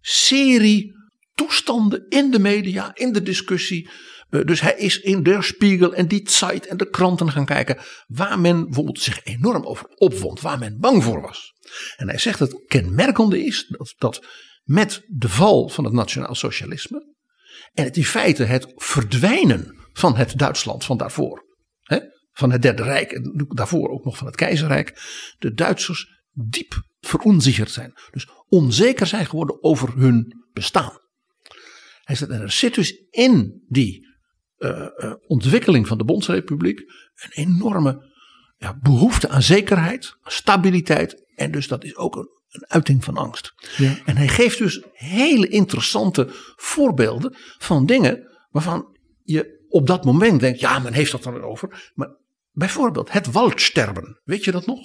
serie toestanden in de media, in de discussie. Eh, Dus hij is in Der Spiegel en Die Zeit en de kranten gaan kijken waar men bijvoorbeeld zich enorm over opwond, waar men bang voor was. En hij zegt dat het kenmerkende is dat, met de val van het nationaal socialisme en het in feite het verdwijnen van het Duitsland van daarvoor, hè, van het Derde Rijk en daarvoor ook nog van het Keizerrijk, de Duitsers diep veronzigerd zijn. Dus onzeker zijn geworden over hun bestaan. Hij zegt, en er zit dus in die eh, eh, ontwikkeling van de Bondsrepubliek een enorme ja, behoefte aan zekerheid, aan stabiliteit. En dus dat is ook een, een uiting van angst. En hij geeft dus hele interessante voorbeelden van dingen waarvan je op dat moment denkt, ja, men heeft dat dan over. Maar bijvoorbeeld het waldsterben, weet je dat nog?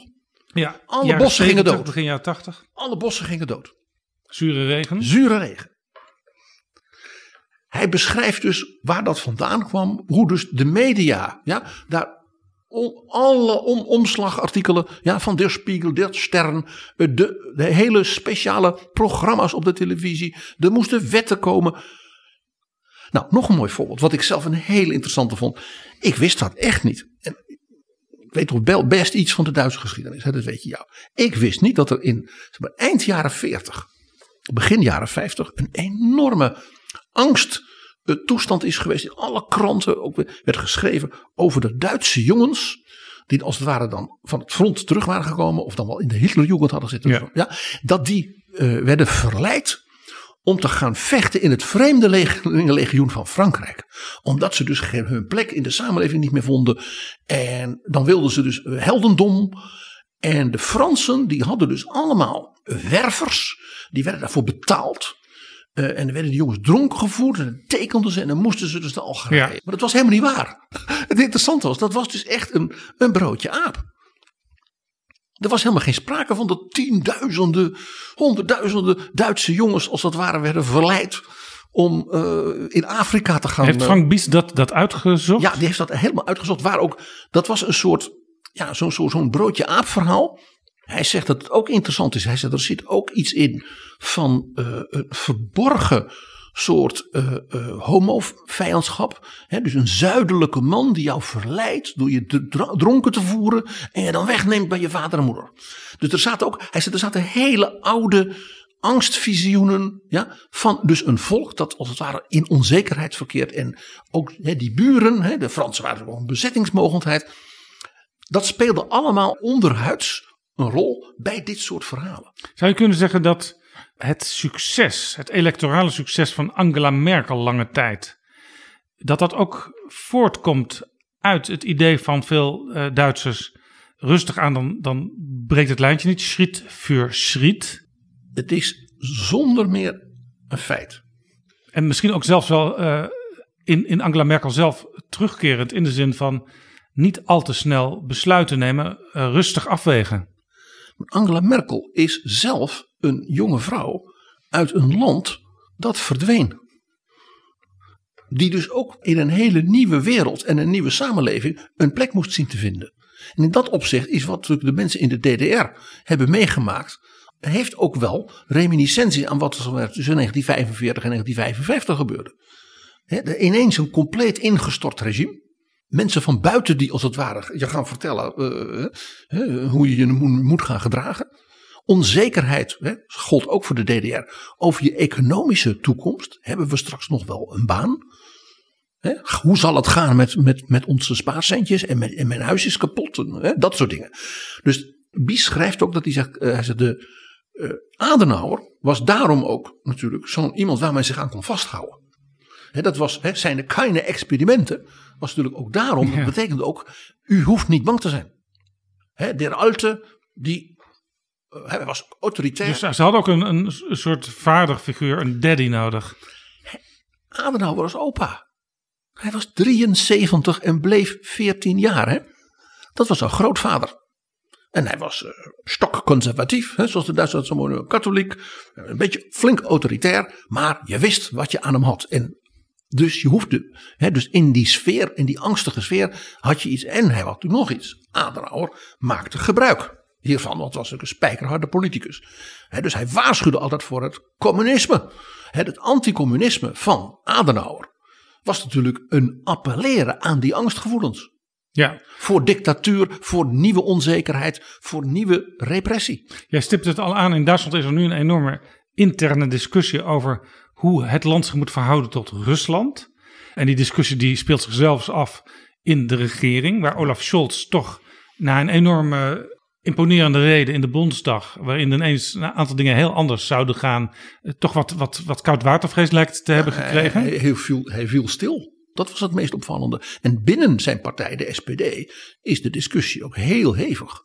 Ja, Alle bossen gingen 70, dood. Begin jaren 80. Alle bossen gingen dood. Zure regen. Zure regen. Hij beschrijft dus waar dat vandaan kwam. Hoe dus de media ja, daar alle om, omslagartikelen ja, van Der Spiegel, Der Stern. eh, De, de hele speciale programma's op de televisie. Er moesten wetten komen. Nou, nog een mooi voorbeeld. Wat ik zelf een hele interessante vond. Ik wist dat echt niet. Ik weet toch best iets van de Duitse geschiedenis. Hè, dat weet je jou. Ik wist niet dat er in zeg maar, eind jaren 40 begin jaren 50 een enorme angsttoestand is geweest. In alle kranten ook werd geschreven over de Duitse jongens. Die als het ware dan van het front terug waren gekomen. Of dan wel in de Hitlerjugend hadden zitten. Ja. Ja, dat die eh, werden verleid om te gaan vechten in het vreemde legioen van Frankrijk. Omdat ze dus hun plek in de samenleving niet meer vonden. En dan wilden ze dus eh, heldendom. En de Fransen die hadden dus allemaal wervers. Die werden daarvoor betaald. Eh, en dan werden die jongens dronken gevoerd. En dan tekenden ze en dan moesten ze dus naar Algerije. Ja. Maar dat was helemaal niet waar. Het interessante was, dat was dus echt een, een broodje aap. Er was helemaal geen sprake van dat tienduizenden, honderdduizenden Duitse jongens als dat ware werden verleid om eh, in Afrika te gaan. Heeft eh, Frank Bies dat, dat uitgezocht? ja, die heeft dat helemaal uitgezocht. Waar ook, dat was een soort, ja, zo'n zo, zo'n broodje aap verhaal. Hij zegt dat het ook interessant is. Hij zegt er zit ook iets in van eh, een verborgen soort uh, homo-vijandschap. Dus een zuidelijke man die jou verleidt door je dronken te voeren en je dan wegneemt bij je vader en moeder. Dus er zaten ook, hij zei, er zaten hele oude angstvisioenen ja, van dus een volk dat als het ware in onzekerheid verkeert. En ook die buren, de Fransen waren gewoon een bezettingsmogendheid. Dat speelde allemaal onderhuids een rol bij dit soort verhalen. Zou je kunnen zeggen dat het succes, het electorale succes van Angela Merkel lange tijd, dat dat ook voortkomt uit het idee van veel uh, Duitsers, rustig aan, dan, dan breekt het lijntje niet, schriet voor schriet. Het is zonder meer een feit. En misschien ook zelfs wel uh, in, in Angela Merkel zelf terugkerend in de zin van niet al te snel besluiten nemen, uh, rustig afwegen. Angela Merkel is zelf een jonge vrouw uit een land dat verdween. Die dus ook in een hele nieuwe wereld en een nieuwe samenleving een plek moest zien te vinden. En in dat opzicht is wat de mensen in de DDR hebben meegemaakt, heeft ook wel reminiscentie aan wat er tussen 1945 en 1955 gebeurde. Ineens een compleet ingestort regime. Mensen van buiten die als het ware je gaan vertellen uh, hoe je je moet gaan gedragen. Onzekerheid hè, gold ook voor de DDR. Over je economische toekomst. Hebben we straks nog wel een baan? Hè, hoe zal het gaan met, met, met onze spaarcentjes? En, mijn huis is kapot. Hè, dat soort dingen. Dus Bies schrijft ook dat hij zegt. Uh, hij zegt de uh, Adenauer was daarom ook natuurlijk zo'n iemand waar men zich aan kon vasthouden. Dat was, zijn de kleine experimenten. Was natuurlijk ook daarom. Ja. Dat betekende ook. U hoeft niet bang te zijn. Hè, der Alte die hij was autoritair. Dus ze hadden ook een, een soort vaderfiguur, een daddy nodig. Adenauer was opa. Hij was 73 en bleef 14 jaar. Hè? Dat was een grootvader. En hij was uh, stokconservatief, hè, zoals de Duitsers zo mooi katholiek. Een beetje flink autoritair, maar je wist wat je aan hem had. En dus je hoefde, hè, dus in die sfeer, in die angstige sfeer, had je iets. En hij had toen nog iets. Adenauer maakte gebruik hiervan, want het was ook een spijkerharde politicus. dus hij waarschuwde altijd voor het communisme. het anticommunisme van Adenauer was natuurlijk een appelleren aan die angstgevoelens. Ja. Voor dictatuur, voor nieuwe onzekerheid, voor nieuwe repressie. Jij stipt het al aan, in Duitsland is er nu een enorme interne discussie over hoe het land zich moet verhouden tot Rusland. En die discussie die speelt zich zelfs af in de regering, waar Olaf Scholz toch na een enorme imponerende reden in de Bondsdag, waarin ineens een aantal dingen heel anders zouden gaan, eh, toch wat, wat, wat koud watervrees lijkt te hebben gekregen. Hij, hij, viel, hij viel stil. Dat was het meest opvallende. En binnen zijn partij, de SPD, is de discussie ook heel hevig.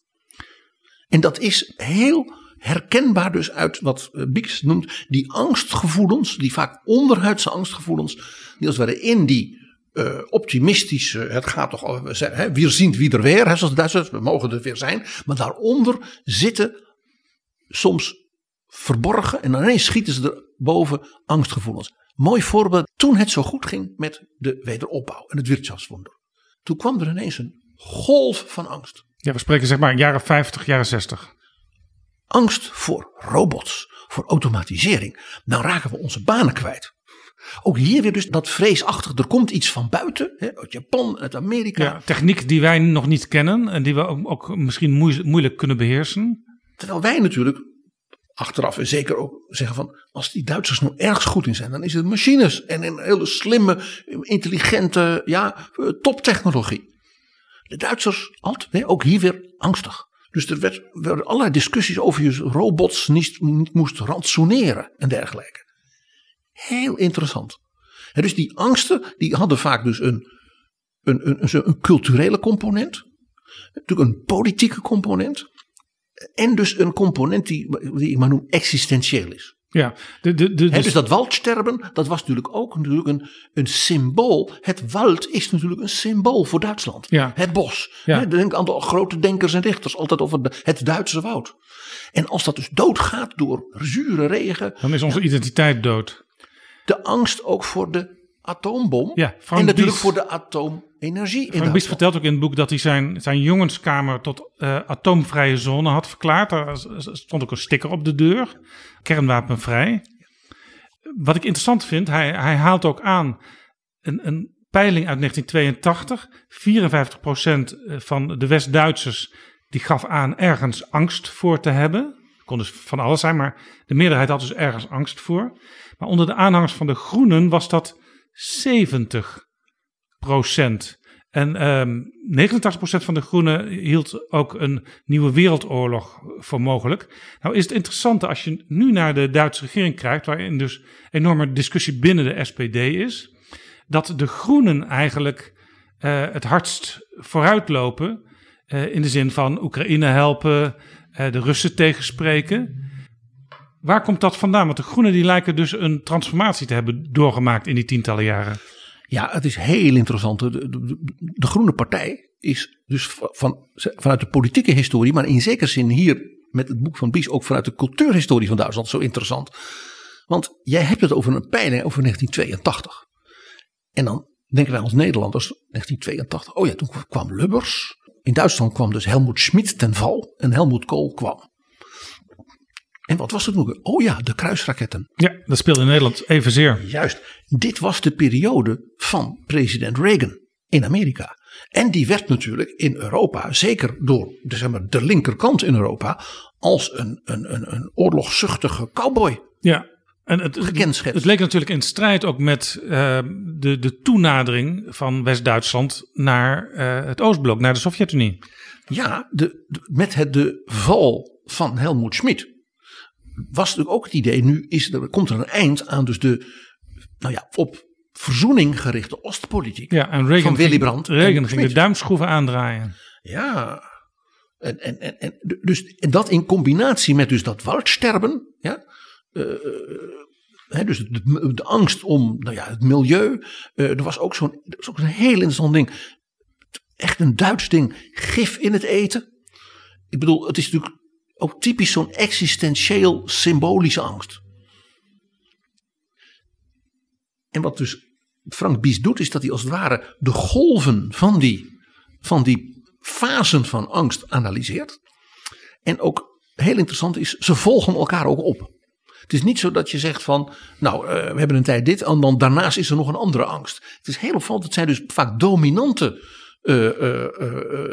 En dat is heel herkenbaar dus uit wat eh, Bieks noemt, die angstgevoelens, die vaak onderhuidse angstgevoelens, die als het ware in die uh, optimistisch. het gaat toch over. Hè, wie ziet wie er weer, hè, zoals de Duitsers. We mogen er weer zijn. Maar daaronder zitten soms verborgen. En ineens schieten ze er boven angstgevoelens. Mooi voorbeeld. Toen het zo goed ging met de wederopbouw en het Wirtschaftswunder. Toen kwam er ineens een golf van angst. Ja, we spreken zeg maar jaren 50, jaren 60. Angst voor robots, voor automatisering. Dan raken we onze banen kwijt. Ook hier weer dus dat vreesachtig. Er komt iets van buiten. Hè, uit Japan, uit Amerika. Ja, techniek die wij nog niet kennen. En die we ook, ook misschien moeilijk kunnen beheersen. Terwijl wij natuurlijk achteraf en zeker ook zeggen van. Als die Duitsers nou ergens goed in zijn. Dan is het machines. En een hele slimme, intelligente ja, toptechnologie. De Duitsers altijd, ook hier weer angstig. Dus er werd, werden allerlei discussies over je robots niet, niet moest rantsoeneren en dergelijke. Heel interessant. dus die angsten die hadden vaak dus een, een, een, een culturele component. Natuurlijk een politieke component. En dus een component die, die ik maar noem existentieel is. Ja, de, de, de, dus, dus dat waldsterben, dat was natuurlijk ook natuurlijk een, een symbool. Het wald is natuurlijk een symbool voor Duitsland. Ja. Het bos. Ja. Denk aan de grote denkers en dichters, altijd over het Duitse woud. En als dat dus doodgaat door zure regen. Dan is onze identiteit dood de angst ook voor de atoombom. Ja, en natuurlijk voor de atoomenergie. Frank Bies vertelt ook in het boek dat hij zijn, zijn jongenskamer tot uh, atoomvrije zone had verklaard. Er stond ook een sticker op de deur. Kernwapenvrij. wat ik interessant vind, hij, hij haalt ook aan een, een peiling uit 1982. 54% van de West-Duitsers die gaf aan ergens angst voor te hebben. Kon dus van alles zijn, maar de meerderheid had dus ergens angst voor. Maar onder de aanhangers van de Groenen was dat 70% En ehm 89% van de Groenen hield ook een nieuwe wereldoorlog voor mogelijk. Nou is het interessante als je nu naar de Duitse regering kijkt, waarin dus enorme discussie binnen de SPD is, dat de Groenen eigenlijk uh, het hardst vooruitlopen uh, in de zin van Oekraïne helpen, uh, de Russen tegenspreken. Waar komt dat vandaan? Want de Groenen die lijken dus een transformatie te hebben doorgemaakt in die tientallen jaren. Ja, het is heel interessant. De, Groene Partij is dus van, vanuit de politieke historie, maar in zekere zin hier met het boek van Bies ook vanuit de cultuurhistorie van Duitsland zo interessant. Want jij hebt het over een peiling over 1982. En dan denken wij als Nederlanders, 1982, oh ja, toen kwam Lubbers. In Duitsland kwam dus Helmoet Schmid ten val en Helmoet Kool kwam. En wat was het nog? Oh ja, de kruisraketten. Ja, dat speelde in Nederland evenzeer. Juist. Dit was de periode van president Reagan in Amerika. En die werd natuurlijk in Europa, zeker door de, zeg maar, de linkerkant in Europa, als een, een, een, een oorlogszuchtige cowboy. Ja, en het, het, het leek natuurlijk in strijd ook met uh, de, de toenadering van West-Duitsland naar uh, het Oostblok, naar de Sovjet-Unie. Ja, de, de, met het, de val van Helmoet Schmid was natuurlijk ook het idee, nu is er, komt er een eind aan dus de, nou ja, op verzoening gerichte Oostpolitiek ja, en Reagan van Willy Brandt. Reagan ging de duimschroeven aandraaien. Ja, en, en, en, en, dus, en dat in combinatie met dus dat waldsterben, ja, uh, He, dus de, de, angst om nou ja, het milieu. Uh, er was ook zo'n ook een heel interessant ding. Echt een Duits ding. Gif in het eten. Ik bedoel, het is natuurlijk ook typisch zo'n existentieel symbolische angst. En wat dus Frank Bies doet, is dat hij als het ware de golven van die, van die fasen van angst analyseert. En ook heel interessant is, ze volgen elkaar ook op. Het is niet zo dat je zegt van, nou, uh, we hebben een tijd dit en dan daarnaast is er nog een andere angst. Het is heel opvallend, het zijn dus vaak dominante uh,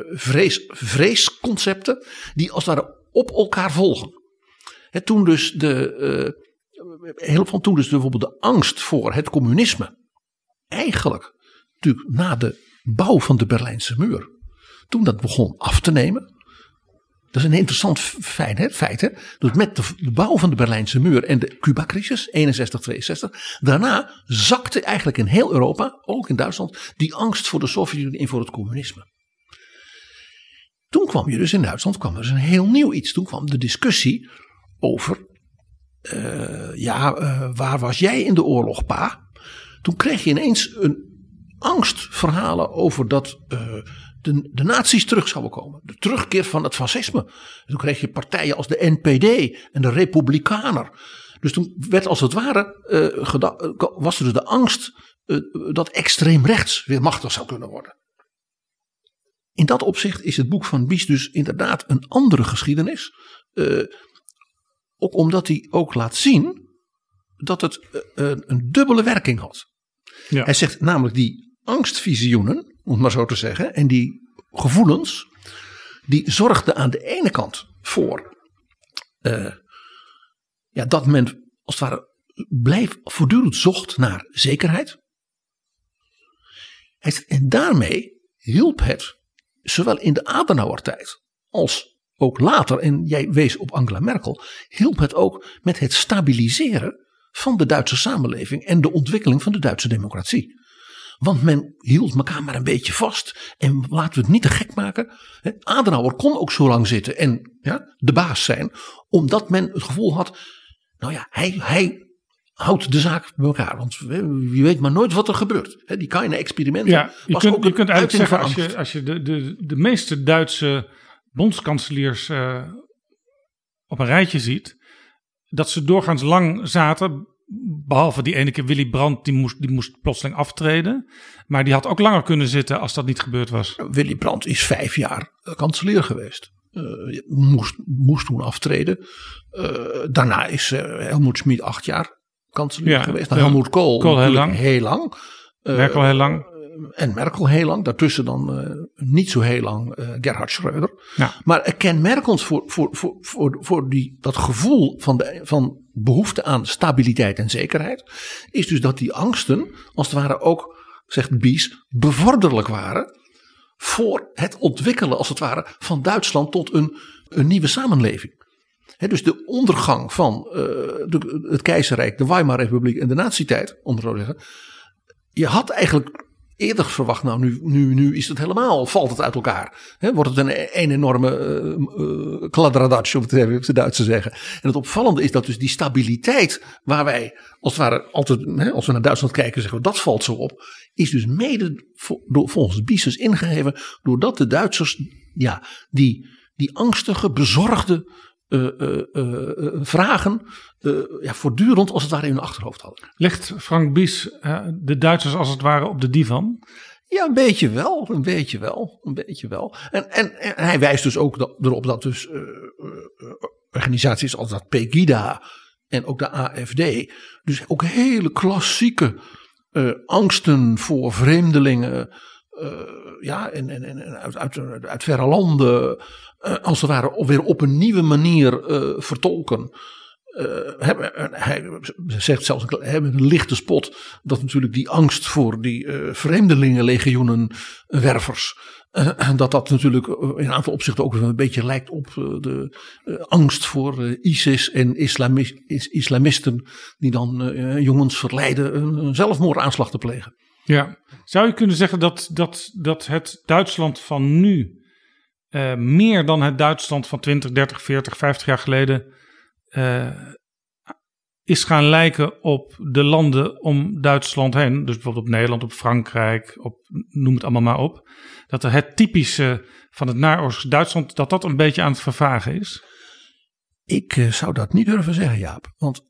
vrees, vreesconcepten die als het ware op elkaar volgen. Toen dus de, heel van toen dus bijvoorbeeld de angst voor het communisme, eigenlijk natuurlijk na de bouw van de Berlijnse muur, toen dat begon af te nemen, dat is een interessant feit. Hè? feit hè? Dus met de, bouw van de Berlijnse muur en de Cuba-crisis, 61, 62. Daarna zakte eigenlijk in heel Europa, ook in Duitsland, die angst voor de Sovjet-Unie en voor het communisme. Toen kwam je dus in Duitsland kwam er dus een heel nieuw iets. Toen kwam de discussie over, uh, ja, uh, waar was jij in de oorlog, pa? Toen kreeg je ineens een angstverhalen over dat uh, de, de nazi's terug zouden komen. De terugkeer van het fascisme. Toen kreeg je partijen als de NPD en de Republikaner. Dus toen werd als het ware, was er dus de angst dat extreem rechts weer machtig zou kunnen worden. In dat opzicht is het boek van Bies dus inderdaad een andere geschiedenis. Uh, ook omdat hij ook laat zien dat het een dubbele werking had. Ja. Hij zegt namelijk die angstvisioenen om het maar zo te zeggen. En die gevoelens, die zorgden aan de ene kant voor uh, ja, dat men als het ware bleef voortdurend zocht naar zekerheid. En daarmee hielp het, zowel in de Adenauer-tijd als ook later, en jij wees op Angela Merkel, hielp het ook met het stabiliseren van de Duitse samenleving en de ontwikkeling van de Duitse democratie. Want men hield elkaar maar een beetje vast. En laten we het niet te gek maken. Adenauer kon ook zo lang zitten en ja, de baas zijn. Omdat men het gevoel had. Nou ja, hij, hij houdt de zaak bij elkaar. Want je weet maar nooit wat er gebeurt. Die kleine experimenten. Ja, je, kunt, je kunt eigenlijk zeggen als je, als je de, de, de meeste Duitse bondskanseliers uh, op een rijtje ziet. Dat ze doorgaans lang zaten Behalve die ene keer Willy Brandt, die moest, die moest plotseling aftreden. Maar die had ook langer kunnen zitten als dat niet gebeurd was. Willy Brandt is vijf jaar kanselier geweest. Uh, moest, moest toen aftreden. Uh, daarna is uh, Helmoet Schmid acht jaar kanselier Ja, geweest. Nou, Kohl, Kohl heel lang. heel lang. Eh, Merkel heel lang. En Merkel heel lang. Daartussen dan eh, niet zo heel lang eh, Gerhard Schröder. Ja. Maar eh, kenmerkend voor, voor, voor, voor, voor die, dat gevoel van, de, van behoefte aan stabiliteit en zekerheid. Is dus dat die angsten als het ware ook, zegt Bies, bevorderlijk waren. Voor het ontwikkelen als het ware van Duitsland tot een, een nieuwe samenleving. Dus de ondergang van eh, het keizerrijk, de Weimar-republiek en de nazi-tijd, om te zeggen. Je had eigenlijk eerder verwacht, nou nu, nu, nu is het helemaal, valt het uit elkaar. Wordt het een, een enorme uh, kladderadatsch, om het even Duitsers zeggen. En het opvallende is dat dus die stabiliteit, waar wij als het ware altijd, als we naar Duitsland kijken, zeggen we dat valt zo op. Is dus mede volgens Biesens ingegeven, doordat de Duitsers, ja, die, die angstige, bezorgde eh, eh, eh, eh, vragen ja, voortdurend als het ware in hun achterhoofd hadden. Legt Frank Bies de Duitsers als het ware op de divan? Ja, een beetje wel, een beetje wel, een beetje wel. En, en, en hij wijst dus ook dat, erop dat dus organisaties als dat Pegida en ook de AFD, dus ook hele klassieke angsten voor vreemdelingen, ja, en, en, en uit, uit, uit verre landen, als het ware weer op een nieuwe manier eh, vertolken. Eh, hij zegt zelfs met een lichte spot dat natuurlijk die angst voor die eh vreemdelingenlegioenen eh, wervers. eh, dat dat natuurlijk eh, in een aantal opzichten ook een beetje lijkt op eh, de eh, angst voor eh, ISIS en islami- is- islamisten die dan eh, jongens verleiden een zelfmoordaanslag te plegen. Ja. Zou je kunnen zeggen dat, dat, dat het Duitsland van nu eh, meer dan het Duitsland van 20, 30, 40, 50 jaar geleden eh, is gaan lijken op de landen om Duitsland heen? Dus bijvoorbeeld op Nederland, op Frankrijk, op, noem het allemaal maar op. Dat er het typische van het naoorlogse Duitsland, dat dat een beetje aan het vervagen is? Ik eh, zou dat niet durven zeggen, Jaap. Want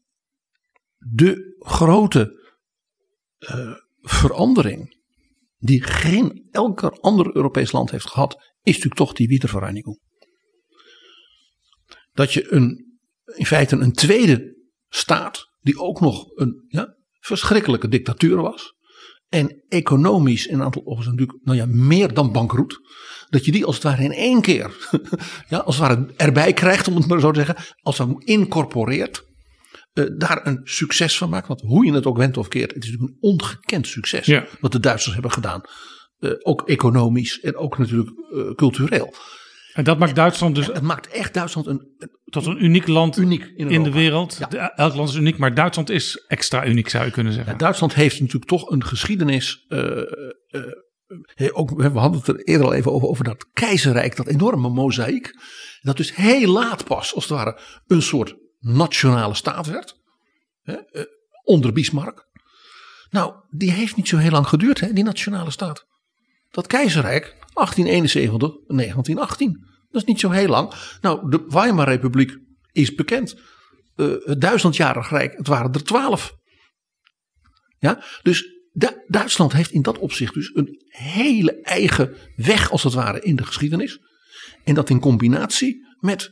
de grote verandering die geen elke ander Europees land heeft gehad, is natuurlijk toch die Wiedervereinigung. Dat je een, in feite een tweede staat, die ook nog een ja, verschrikkelijke dictatuur was. En economisch in een aantal opzichten natuurlijk nou ja, meer dan bankroet. Dat je die als het ware in één keer ja, als het ware erbij krijgt, om het maar zo te zeggen. Als het incorporeert. eh, daar een succes van maakt. Want hoe je het ook wendt of keert. Het is natuurlijk een ongekend succes. Ja. Wat de Duitsers hebben gedaan. Eh, ook economisch en ook natuurlijk eh, cultureel. En dat maakt Duitsland dus Het maakt echt Duitsland een, een tot een uniek land uniek in, in de wereld. Ja. Elk land is uniek, maar Duitsland is extra uniek, zou je kunnen zeggen. Ja, Duitsland heeft natuurlijk toch een geschiedenis. eh, ook, we hadden het er eerder al even over, over dat keizerrijk, dat enorme mozaïek. Dat dus heel laat pas, als het ware, een soort nationale staat werd. Hè, onder Bismarck. Nou, die heeft niet zo heel lang geduurd, hè, die nationale staat. Dat keizerrijk, 1871, 1918. Dat is niet zo heel lang. Nou, de Weimar-republiek is bekend. Eh, het duizendjarig rijk, het waren er twaalf. Ja, dus Du- Duitsland heeft in dat opzicht dus een hele eigen weg als het ware in de geschiedenis. En dat in combinatie met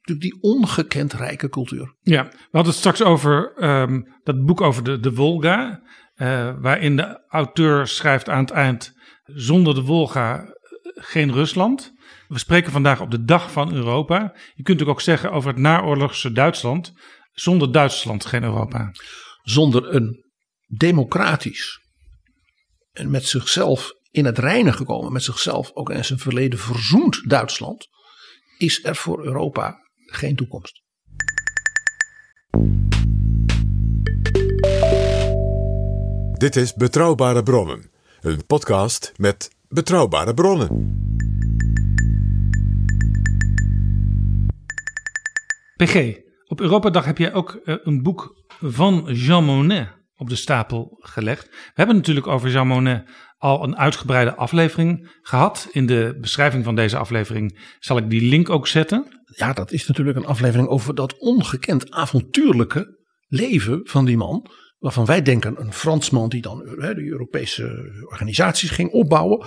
natuurlijk die ongekend rijke cultuur. Ja, we hadden het straks over ehm, dat boek over de, de Wolga. eh, waarin de auteur schrijft aan het eind: zonder de Wolga eh, geen Rusland. We spreken vandaag op de dag van Europa. Je kunt natuurlijk ook zeggen over het naoorlogse Duitsland: zonder Duitsland geen Europa. Zonder een democratisch en met zichzelf in het reinen gekomen, met zichzelf ook in zijn verleden verzoend Duitsland, is er voor Europa geen toekomst. Dit is Betrouwbare Bronnen, een podcast met betrouwbare bronnen. PG, op Europadag heb jij ook eh, een boek van Jean Monnet op de stapel gelegd. We hebben natuurlijk over Jean Monnet al een uitgebreide aflevering gehad. In de beschrijving van deze aflevering zal ik die link ook zetten. Ja, dat is natuurlijk een aflevering over dat ongekend avontuurlijke leven van die man. Waarvan wij denken een Fransman die dan hè, de Europese organisaties ging opbouwen.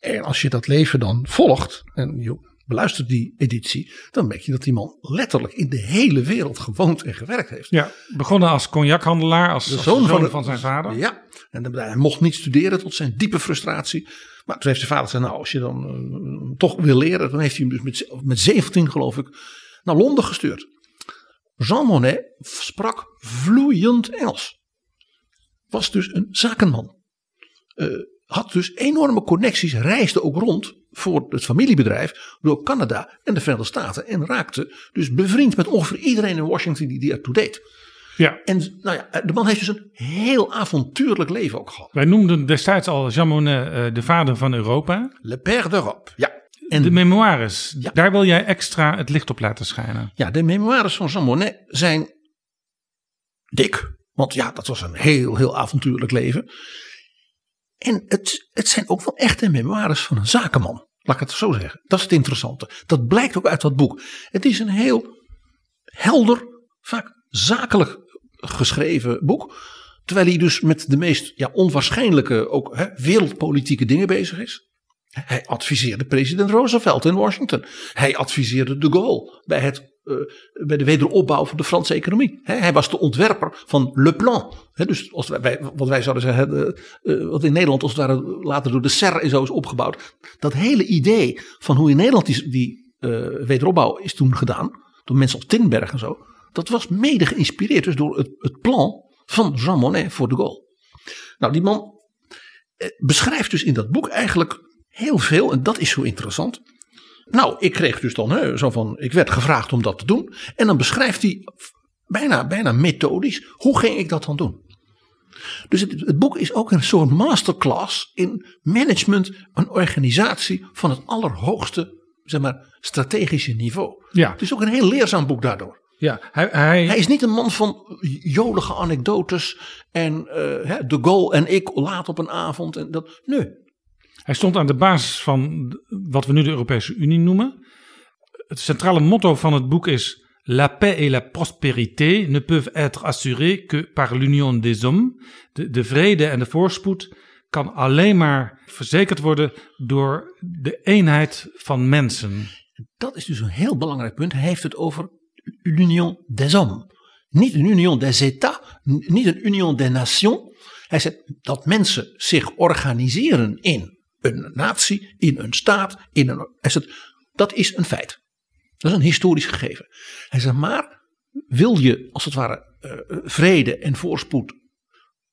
En als je dat leven dan volgt en je beluistert die editie, dan merk je dat die man letterlijk in de hele wereld gewoond en gewerkt heeft. Ja, begonnen als cognachandelaar, als, De als zoon zoon, van zijn vader. Ja, en dan- hij mocht niet studeren tot zijn diepe frustratie. Maar toen heeft zijn vader gezegd, nou als je dan eh, toch wil leren, dan heeft hij hem dus met, met 17 geloof ik naar Londen gestuurd. Jean Monnet sprak vloeiend Engels. Was dus een zakenman. Eh, had dus enorme connecties, reisde ook rond voor het familiebedrijf door Canada en de Verenigde Staten. En raakte dus bevriend met ongeveer iedereen in Washington die die ertoe deed. Ja, En nou ja, de man heeft dus een heel avontuurlijk leven ook gehad. wij noemden destijds al Jean Monnet eh, de vader van Europa. Le Père d'Europe. Ja. En De memoires, Ja. daar wil jij extra het licht op laten schijnen. ja, de memoires van Jean Monnet zijn dik. Want ja, dat was een heel, heel avontuurlijk leven. En het, het zijn ook wel echte memoires van een zakenman. Laat ik het zo zeggen. Dat is het interessante. Dat blijkt ook uit dat boek. Het is een heel helder, vaak zakelijk geschreven boek. Terwijl hij dus met de meest ja, onwaarschijnlijke, ook hè, wereldpolitieke dingen bezig is. Hij adviseerde president Roosevelt in Washington. Hij adviseerde de Gaulle bij, het, bij de wederopbouw van de Franse economie. Hij was de ontwerper van Le Plan. Dus als wij, wat wij zouden zeggen, eh, wat in Nederland als het later door de SER en zo is opgebouwd. Dat hele idee van hoe in Nederland die, eh, wederopbouw is toen gedaan. Door mensen als Tinberg en zo. Dat was mede geïnspireerd dus door het, het plan van Jean Monnet voor de Gaulle. Nou, die man eh, beschrijft dus in dat boek eigenlijk heel veel. En dat is zo interessant. Nou, ik kreeg dus dan hè, zo van, ik werd gevraagd om dat te doen. En dan beschrijft hij bijna, bijna methodisch, hoe ging ik dat dan doen? Dus het, het boek is ook een soort masterclass in management en organisatie van het allerhoogste, zeg maar, strategische niveau. Ja, Het is ook een heel leerzaam boek daardoor. ja hij, hij, Hij is niet een man van jolige anekdotes en eh, hè, de Gaulle en ik laat op een avond. En dat, nee, hij stond aan de basis van wat we nu de Europese Unie noemen. Het centrale motto van het boek is La paix et la prospérité ne peuvent être assurées que par l'union des hommes. De, de vrede en de voorspoed kan alleen maar verzekerd worden door de eenheid van mensen. dat is dus een heel belangrijk punt. Hij heeft het over l'union des hommes. Niet een union des états, niet een union des nations. Hij zegt dat mensen zich organiseren in een natie, in een staat, in een. Dat is een feit. Dat is een historisch gegeven. Hij zegt maar, wil je als het ware eh, vrede en voorspoed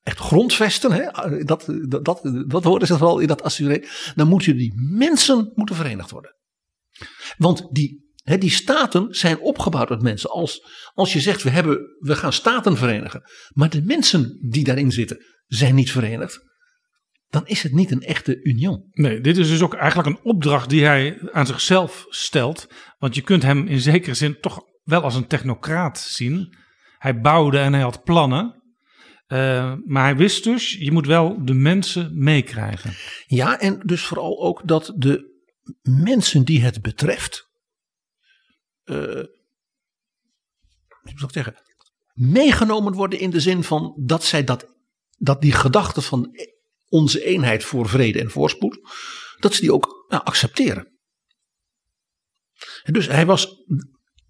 echt grondvesten, hè, dat, dat, dat, dat hoorde zich wel in dat assuré, dan moeten die mensen moeten verenigd worden. Want die, hè, die staten zijn opgebouwd uit mensen. Als, als je zegt we, hebben, we gaan staten verenigen, maar de mensen die daarin zitten zijn niet verenigd, dan is het niet een echte union. Nee, dit is dus ook eigenlijk een opdracht die hij aan zichzelf stelt. Want je kunt hem in zekere zin toch wel als een technocraat zien. Hij bouwde en hij had plannen. Eh, maar hij wist dus, je moet wel de mensen meekrijgen. Ja, en dus vooral ook dat de mensen die het betreft, zou ik zeggen, meegenomen worden in de zin van dat zij dat, dat die gedachte van onze eenheid voor vrede en voorspoed, dat ze die ook nou, accepteren. En dus hij was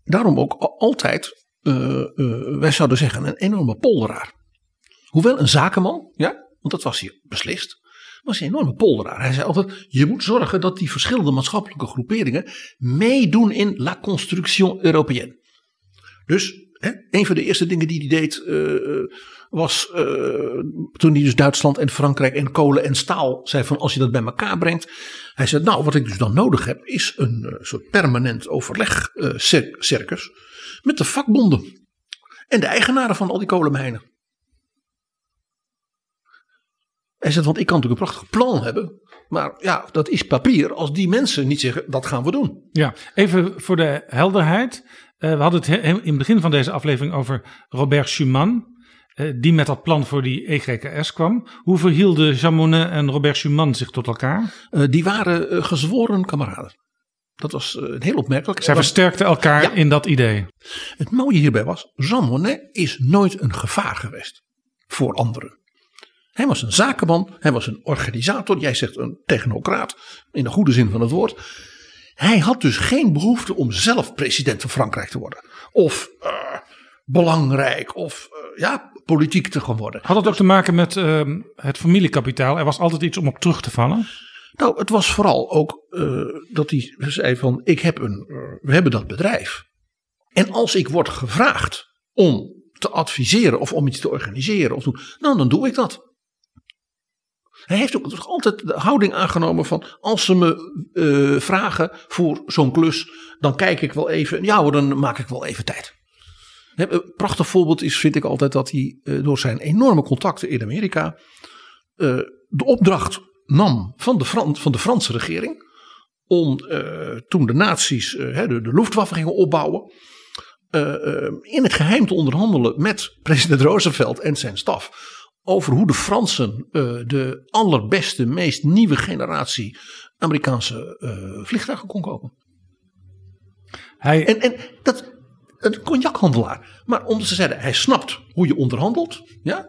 daarom ook altijd, eh, eh, wij zouden zeggen, een enorme polderaar. Hoewel een zakenman, ja, want dat was hij beslist, was een enorme polderaar. Hij zei altijd, je moet zorgen dat die verschillende maatschappelijke groeperingen meedoen in la construction européenne. Dus hè, een van de eerste dingen die hij deed eh, was eh, toen hij dus Duitsland en Frankrijk en kolen en staal zei van als je dat bij elkaar brengt. Hij zei nou wat ik dus dan nodig heb is een eh, soort permanent overleg eh, met de vakbonden en de eigenaren van al die kolenmijnen. Hij zegt, want ik kan natuurlijk een prachtig plan hebben. Maar ja, dat is papier als die mensen niet zeggen, dat gaan we doen. Ja, even voor de helderheid. We hadden het he- in het begin van deze aflevering over Robert Schuman. Die met dat plan voor die EGKS kwam. Hoe verhielden Jean Monnet en Robert Schuman zich tot elkaar? Eh, die waren eh, gezworen kameraden. Dat was eh, heel opmerkelijk. Zij versterkten elkaar Ja. in dat idee. Het mooie hierbij was, Jean Monnet is nooit een gevaar geweest voor anderen. Hij was een zakenman, hij was een organisator, jij zegt een technocraat, in de goede zin van het woord. Hij had dus geen behoefte om zelf president van Frankrijk te worden. Of belangrijk of ja, politiek te gaan worden. Had het ook te maken met ehm, het familiekapitaal? Er was altijd iets om op terug te vallen. Nou, het was vooral ook eh, dat hij zei van ik heb een, eh, we hebben dat bedrijf. En als ik word gevraagd om te adviseren of om iets te organiseren, of doen, nou dan doe ik dat. Hij heeft ook altijd de houding aangenomen van als ze me eh, vragen voor zo'n klus, dan kijk ik wel even, ja hoor, dan maak ik wel even tijd. Een prachtig voorbeeld is, vind ik altijd, dat hij eh, door zijn enorme contacten in Amerika eh, de opdracht nam van de, Fran van de Franse regering om eh, toen de nazi's de, de Luftwaffe gingen opbouwen, in het geheim te onderhandelen met president Roosevelt en zijn staf over hoe de Fransen de allerbeste, meest nieuwe generatie Amerikaanse vliegtuigen kon kopen. Hij, En, en dat, een cognachandelaar. Maar omdat ze zeiden, hij snapt hoe je onderhandelt. Ja?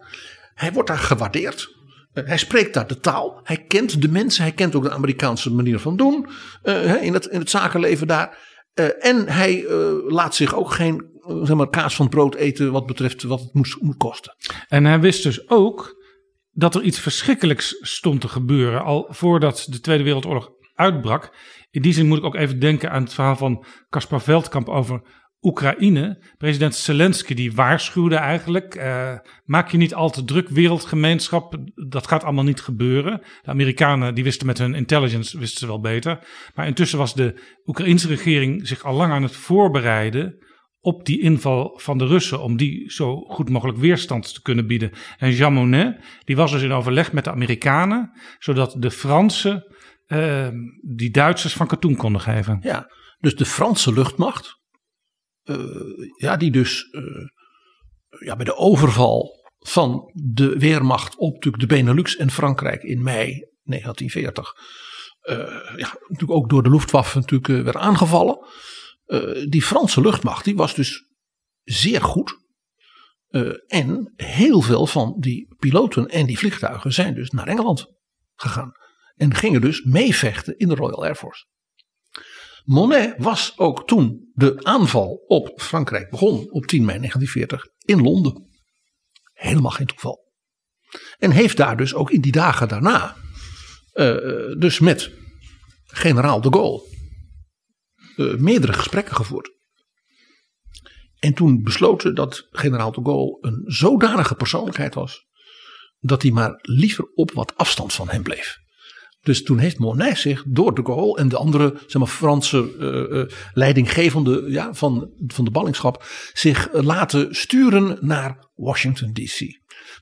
Hij wordt daar gewaardeerd. Eh, hij spreekt daar de taal. Hij kent de mensen. Hij kent ook de Amerikaanse manier van doen. eh, in, het, in het zakenleven daar. Eh, en hij laat zich ook geen zeg maar, kaas van brood eten wat betreft wat het moet, moet kosten. En hij wist dus ook dat er iets verschrikkelijks stond te gebeuren. Al voordat de Tweede Wereldoorlog uitbrak. In die zin moet ik ook even denken aan het verhaal van Caspar Veldkamp over Oekraïne. President Zelensky die waarschuwde eigenlijk. eh, maak je niet al te druk wereldgemeenschap. Dat gaat allemaal niet gebeuren. De Amerikanen die wisten met hun intelligence wisten ze wel beter. Maar intussen was de Oekraïnse regering zich al lang aan het voorbereiden op die inval van de Russen, om die zo goed mogelijk weerstand te kunnen bieden. En Jean Monnet, die was dus in overleg met de Amerikanen, zodat de Fransen eh, die Duitsers van katoen konden geven. Ja, dus de Franse luchtmacht, ja, die dus eh, ja, bij de overval van de Weermacht op de Benelux en Frankrijk in mei 1940, eh, ja, natuurlijk ook door de Luftwaffe natuurlijk eh, werd aangevallen. Eh, die Franse luchtmacht die was dus zeer goed. Eh, en heel veel van die piloten en die vliegtuigen zijn dus naar Engeland gegaan. En gingen dus meevechten in de Royal Air Force. Monet was ook toen de aanval op Frankrijk begon op 10 mei 1940 in Londen. Helemaal geen toeval. En heeft daar dus ook in die dagen daarna, eh, dus met generaal de Gaulle, eh, meerdere gesprekken gevoerd. En toen besloten dat generaal de Gaulle een zodanige persoonlijkheid was, dat hij maar liever op wat afstand van hem bleef. Dus toen heeft Monet zich door de Gaulle en de andere zeg maar, Franse eh, leidinggevende ja, van, van de ballingschap zich eh, laten sturen naar Washington DC.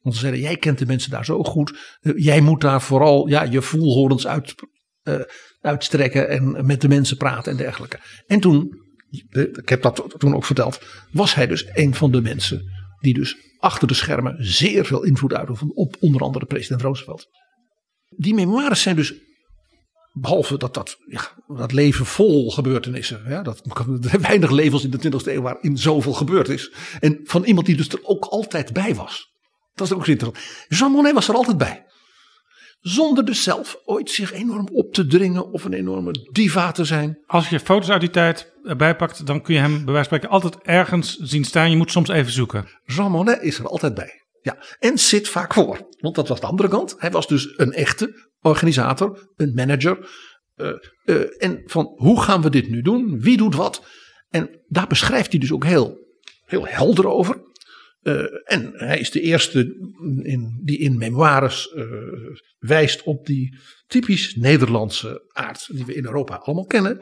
Want ze zeiden, jij kent de mensen daar zo goed. jij moet daar vooral ja, je voelhorens uit, uitstrekken en met de mensen praten en dergelijke. En toen, ik heb dat toen ook verteld, was hij dus een van de mensen die dus achter de schermen zeer veel invloed uitoefende op onder andere president Roosevelt. Die memoires zijn dus, behalve dat dat, ja, dat leven vol gebeurtenissen, ja, dat, er zijn weinig levens in de 20e eeuw waarin zoveel gebeurd is. En van iemand die dus er ook altijd bij was. Dat is ook interessant. Jean Monnet was er altijd bij. Zonder dus zelf ooit zich enorm op te dringen of een enorme diva te zijn. Als je foto's uit die tijd erbij pakt, dan kun je hem bij wijze van spreken altijd ergens zien staan. Je moet soms even zoeken. Jean Monnet is er altijd bij. Ja, en zit vaak voor. Want dat was de andere kant. Hij was dus een echte organisator, een manager. eh, eh, en van hoe gaan we dit nu doen? Wie doet wat? En daar beschrijft hij dus ook heel, heel helder over. Eh, en hij is de eerste in, die in memoires wijst op die typisch Nederlandse aard die we in Europa allemaal kennen.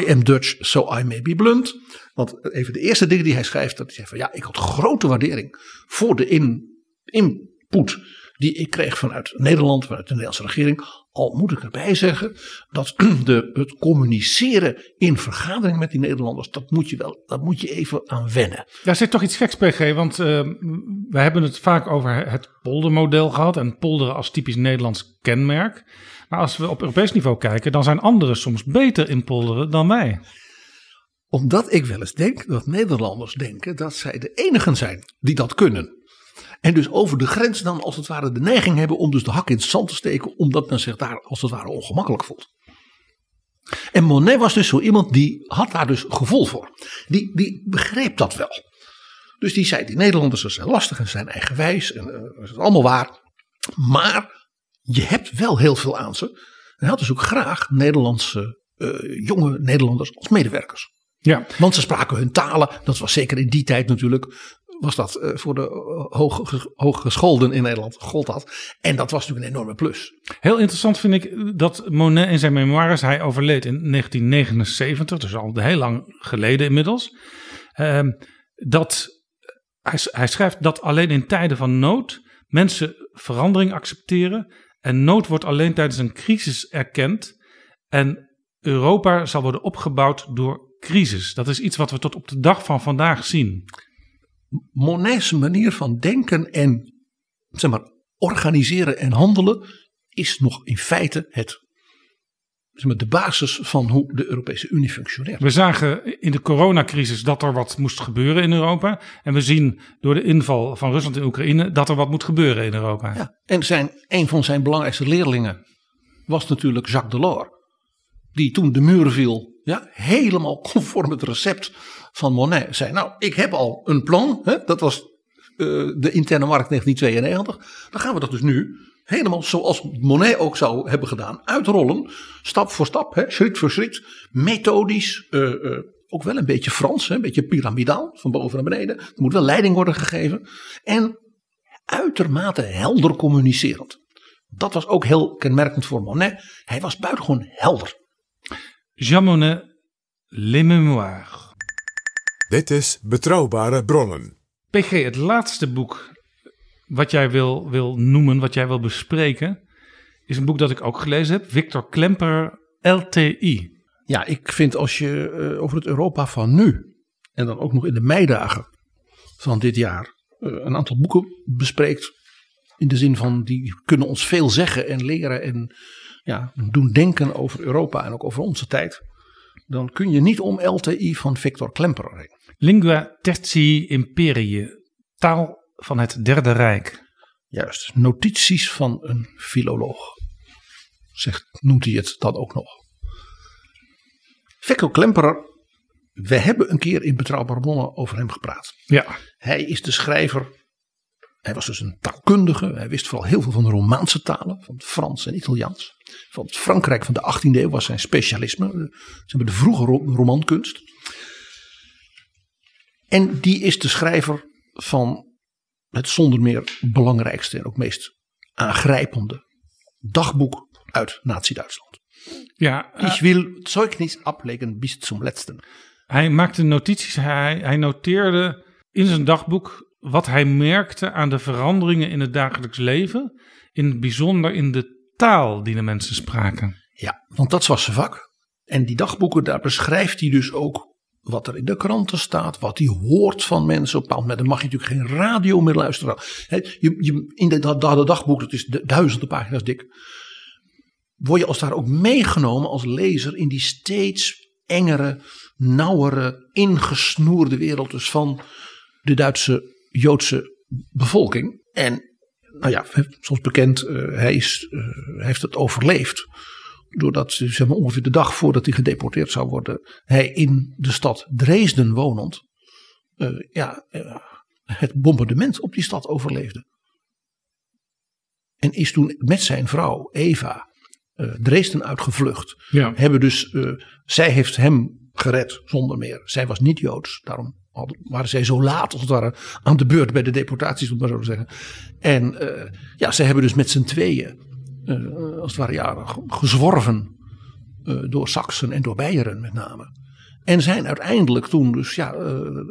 I am Dutch, so I may be blunt. Want even de eerste dingen die hij schrijft, dat hij zegt van ja, ik had grote waardering voor de in, input die ik kreeg vanuit Nederland, vanuit de Nederlandse regering. Al moet ik erbij zeggen dat de, het communiceren in vergaderingen met die Nederlanders, dat moet je wel, dat moet je even aan wennen. Daar zit toch iets geks, PG, want uh, we hebben het vaak over het poldermodel gehad en polderen als typisch Nederlands kenmerk. Maar als we op Europees niveau kijken, dan zijn anderen soms beter in polderen dan wij. Omdat ik wel eens denk dat Nederlanders denken dat zij de enigen zijn die dat kunnen. En dus over de grens dan als het ware de neiging hebben om dus de hak in het zand te steken. Omdat men zich daar als het ware ongemakkelijk voelt. En Monet was dus zo iemand die had daar dus gevoel voor. Die, die begreep dat wel. Dus die zei, die Nederlanders zijn lastig en zijn eigenwijs. En uh, dat is allemaal waar. Maar je hebt wel heel veel aan ze. En hij had dus ook graag Nederlandse, uh, jonge Nederlanders als medewerkers. Ja. Want ze spraken hun talen. Dat was zeker in die tijd natuurlijk. Was dat uh, voor de hoog, hooggescholden in Nederland gold dat. En dat was natuurlijk een enorme plus. Heel interessant vind ik dat Monet in zijn memoires, hij overleed in 1979, dus al heel lang geleden inmiddels. Uh, dat hij, hij schrijft dat alleen in tijden van nood mensen verandering accepteren. En nood wordt alleen tijdens een crisis erkend. En Europa zal worden opgebouwd door crisis. Dat is iets wat we tot op de dag van vandaag zien. Monet's manier van denken en zeg maar, organiseren en handelen is nog in feite het, zeg maar, de basis van hoe de Europese Unie functioneert. We zagen in de coronacrisis dat er wat moest gebeuren in Europa. En we zien door de inval van Rusland in Oekraïne dat er wat moet gebeuren in Europa. Ja, en zijn, een van zijn belangrijkste leerlingen was natuurlijk Jacques Delors. Die toen de muur viel ja, helemaal conform het recept van Monet. Zei, nou, ik heb al een plan. Hè, dat was uh, de interne markt 1992. Dan gaan we dat dus nu helemaal zoals Monet ook zou hebben gedaan. Uitrollen, stap voor stap, hè, schritt voor schritt. Methodisch, uh, uh, ook wel een beetje Frans, hè, een beetje piramidaal, van boven naar beneden. Er moet wel leiding worden gegeven. En uitermate helder communicerend. Dat was ook heel kenmerkend voor Monet. Hij was buitengewoon helder. Jean Monnet, Les Mémoires. Dit is Betrouwbare Bronnen. PG, het laatste boek wat jij wil, wil noemen, wat jij wil bespreken, is een boek dat ik ook gelezen heb. Victor Klemper, LTI. Ja, ik vind als je uh, over het Europa van nu, en dan ook nog in de meidagen van dit jaar, uh, een aantal boeken bespreekt. In de zin van die kunnen ons veel zeggen en leren en ja, doen denken over Europa en ook over onze tijd. Dan kun je niet om LTI van Victor Klemperer heen. Lingua Tertii Imperii, taal van het Derde Rijk. Juist, notities van een filoloog. Zegt, noemt hij het dan ook nog. Victor Klemperer, we hebben een keer in Betrouwbare Bronnen over hem gepraat. Ja. Hij is de schrijver hij was dus een taalkundige. Hij wist vooral heel veel van de Romaanse talen, van het Frans en Italiaans. Van het Frankrijk van de 18e eeuw was zijn specialisme. Ze hebben de vroege romankunst. En die is de schrijver van het zonder meer belangrijkste en ook meest aangrijpende dagboek uit Nazi-Duitsland. Ja, uh, Ik wil Zeugnis ablegen bis zum letzten. Hij maakte notities, hij, hij noteerde in zijn dagboek wat hij merkte aan de veranderingen in het dagelijks leven. In het bijzonder in de taal die de mensen spraken. Ja, want dat was zijn vak. En die dagboeken, daar beschrijft hij dus ook wat er in de kranten staat, wat hij hoort van mensen. Op een bepaald moment dan mag je natuurlijk geen radio meer luisteren. je, je, in dat, dat dagboek, dat is duizenden pagina's dik, word je als daar ook meegenomen als lezer in die steeds engere, nauwere, ingesnoerde wereld dus van de Duitse Joodse bevolking. En nou ja, zoals bekend, uh, hij, is, uh, hij heeft het overleefd. Doordat, zeg maar, ongeveer de dag voordat hij gedeporteerd zou worden, hij in de stad Dresden wonend, uh, ja, het bombardement op die stad overleefde. En is toen met zijn vrouw Eva Dresden uitgevlucht. Ja. Hebben dus, zij heeft hem gered zonder meer. Zij was niet Joods, daarom waren zij zo laat als het ware aan de beurt bij de deportaties, om maar zo zeggen. En uh, ja, ze hebben dus met z'n tweeën, uh, als het ware, ja, gezworven uh, door Saksen en door Beieren met name. En zijn uiteindelijk toen dus ja,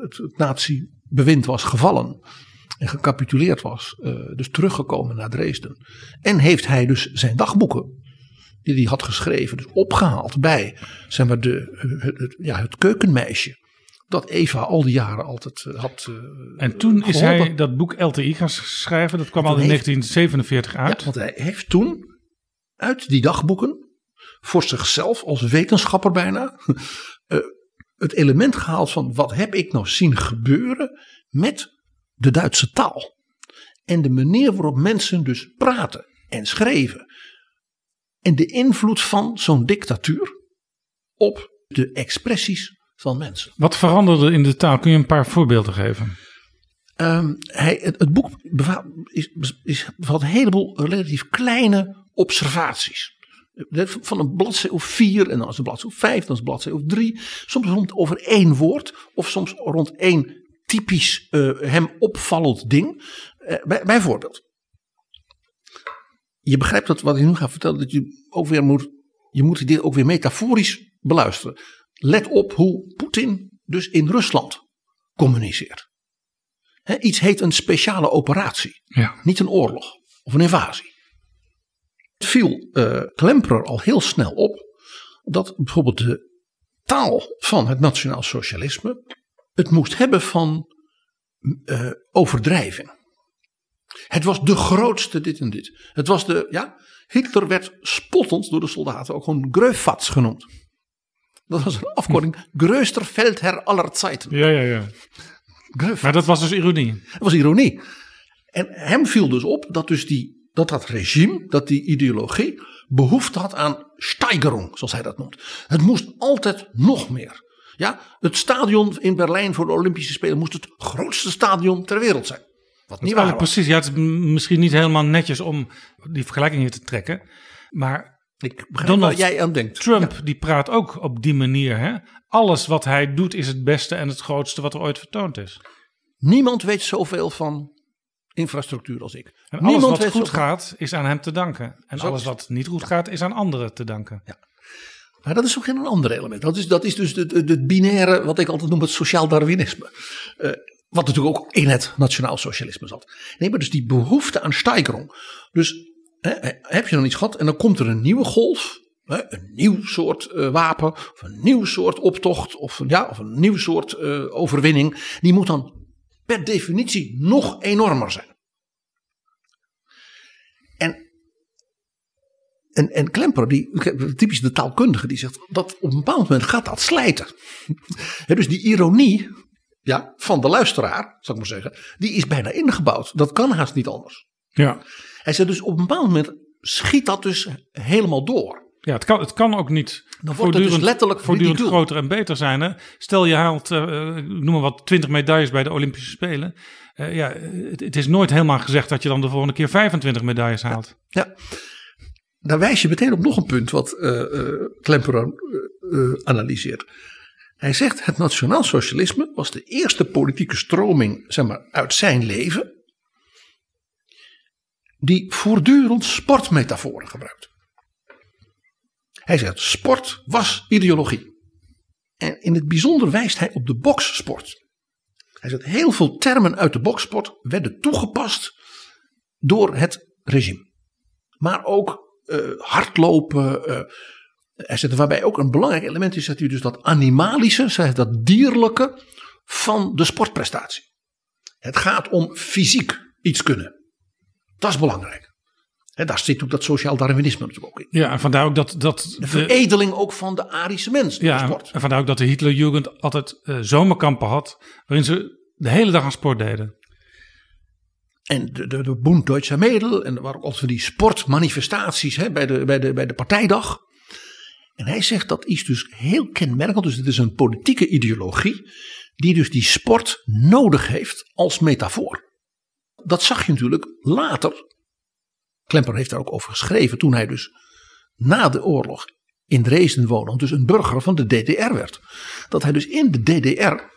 het, het nazi-bewind was gevallen en gecapituleerd was, dus teruggekomen naar Dresden. En heeft hij dus zijn dagboeken die hij had geschreven, dus opgehaald bij zeg maar, de, ja, het keukenmeisje dat Eva al die jaren altijd had. Uh, en toen is hij dat boek LTI gaan schrijven. Dat kwam al in heeft, 1947 uit. Ja, want hij heeft toen uit die dagboeken voor zichzelf als wetenschapper bijna uh, het element gehaald van wat heb ik nou zien gebeuren met de Duitse taal. En de manier waarop mensen dus praten en schreven. En de invloed van zo'n dictatuur op de expressies van mensen. Wat veranderde in de taal? Kun je een paar voorbeelden geven? Ehm, hij, het, het boek bevat, is, is, bevat een heleboel relatief kleine observaties. Van een bladzijde of vier, en dan is het bladzijde of vijf, dan is het bladzijde of drie. Soms rond over één woord, of soms rond één typisch eh, hem opvallend ding. Eh, bij, bijvoorbeeld, je begrijpt dat wat ik nu ga vertellen, dat je ook weer moet, je moet dit ook weer metaforisch beluisteren. Let op hoe Poetin dus in Rusland communiceert. He, iets heet een speciale operatie, Ja. niet een oorlog of een invasie. Het viel uh, Klemperer al heel snel op dat bijvoorbeeld de taal van het nationaal socialisme het moest hebben van uh, overdrijving. Het was de grootste dit en dit. Het was de, ja, Hitler werd spottend door de soldaten ook gewoon Greufatz genoemd. Dat was een afkorting, Größter Feldherr aller Zeiten. Ja, ja, ja. Maar dat was dus ironie. Dat was ironie. En hem viel dus op dat dus die, dat, dat regime, dat die ideologie behoefte had aan steigerung, zoals hij dat noemt. Het moest altijd nog meer. Ja, het stadion in Berlijn voor de Olympische Spelen moest het grootste stadion ter wereld zijn. Wat niet waar was. Precies, ja, het is misschien niet helemaal netjes om die vergelijking hier te trekken. Maar ik begrijp Donald jij aan denkt. Trump ja. die praat ook op die manier. Hè? Alles wat hij doet is het beste en het grootste wat er ooit vertoond is. Niemand weet zoveel van infrastructuur als ik. En alles Niemand wat goed zoveel. gaat is aan hem te danken. En Zo alles wat niet goed gaat is aan anderen te danken. Ja. Maar dat is ook geen ander element. Dat is, dat is dus het, het binaire, wat ik altijd noem het sociaal Darwinisme. Uh, wat natuurlijk ook in het nationaal socialisme zat. Nee, maar dus die behoefte aan steigerung. Dus heb je dan iets gehad en dan komt er een nieuwe golf. Een nieuw soort uh, wapen. Of een nieuw soort optocht. Of, ja, of een nieuw soort uh, overwinning. Die moet dan per definitie nog enormer zijn. En en, en Klemper, die, typisch de taalkundige, die zegt dat op een bepaald moment gaat dat slijten. Dus die ironie ja, van de luisteraar, zou ik maar zeggen, die is bijna ingebouwd. Dat kan haast niet anders. Ja. Hij zegt dus op een bepaald moment schiet dat dus helemaal door. Ja, het kan, het kan ook niet Dan wordt dus letterlijk voortdurend groter en beter zijn. Hè? Stel je haalt, uh, noem maar wat, 20 medailles bij de Olympische Spelen. Uh, ja, het, het, is nooit helemaal gezegd dat je dan de volgende keer 25 medailles haalt. Ja. ja. Daar wijs je meteen op nog een punt wat uh, Klemperer analyseert. Hij zegt het nationaal socialisme was de eerste politieke stroming zeg maar, uit zijn leven. Die voortdurend sportmetaforen gebruikt. Hij zegt sport was ideologie. En in het bijzonder wijst hij op de bokssport. Hij zegt heel veel termen uit de bokssport werden toegepast door het regime. Maar ook uh, hardlopen. Uh, hij zegt, waarbij ook een belangrijk element is dat hij dus dat animalische, zeg, dat dierlijke van de sportprestatie. Het gaat om fysiek iets kunnen. Dat is belangrijk. En daar zit ook dat sociaal darwinisme natuurlijk ook in. Ja, en vandaar ook dat. dat de, de veredeling ook van de Arische mens. Ja, sport. en vandaar ook dat de Hitlerjugend altijd uh, zomerkampen had. waarin ze de hele dag aan sport deden. En de, de, de Bund Deutscher Mädel. En waren ook altijd die sportmanifestaties hè, bij, de, bij, de, bij de partijdag. En hij zegt dat is dus heel kenmerkend. Dus het is een politieke ideologie. Die dus die sport nodig heeft als metafoor. Dat zag je natuurlijk later. Klemper heeft daar ook over geschreven. Toen hij dus na de oorlog in Dresden woonde. Dus een burger van de DDR werd. Dat hij dus in de DDR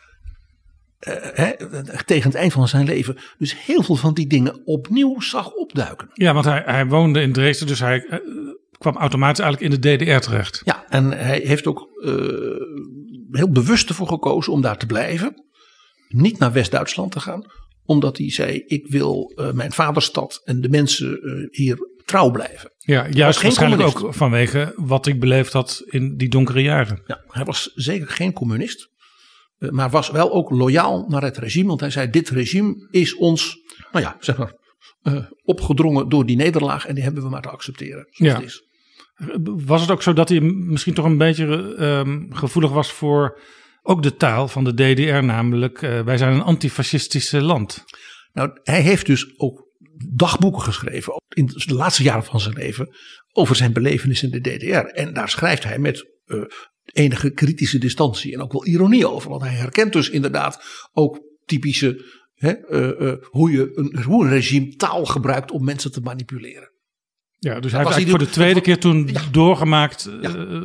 he, tegen het eind van zijn leven dus heel veel van die dingen opnieuw zag opduiken. Ja, want hij, hij woonde in Dresden, dus hij uh, kwam automatisch eigenlijk in de DDR terecht. Ja, en hij heeft ook uh, heel bewust ervoor gekozen om daar te blijven. Niet naar West-Duitsland te gaan, omdat hij zei: Ik wil uh, mijn vaderstad en de mensen uh, hier trouw blijven. Ja, juist waarschijnlijk ook vanwege wat ik beleefd had in die donkere jaren. Ja, hij was zeker geen communist. Uh, maar was wel ook loyaal naar het regime. Want hij zei: Dit regime is ons, nou ja, zeg maar, opgedrongen door die nederlaag. En die hebben we maar te accepteren. Ja. Het is. Was het ook zo dat hij misschien toch een beetje um, gevoelig was voor ook de taal van de DDR, namelijk uh, wij zijn een antifascistische land? Nou, hij heeft dus ook dagboeken geschreven in de laatste jaren van zijn leven over zijn belevenis in de DDR. En daar schrijft hij met uh, enige kritische distantie en ook wel ironie over. Want hij herkent dus inderdaad ook typische hè, eh, eh, hoe, je een, hoe een regime taal gebruikt om mensen te manipuleren. Ja, dus hij was heeft eigenlijk hij voor de tweede keer toen Ja. doorgemaakt, Ja. eh,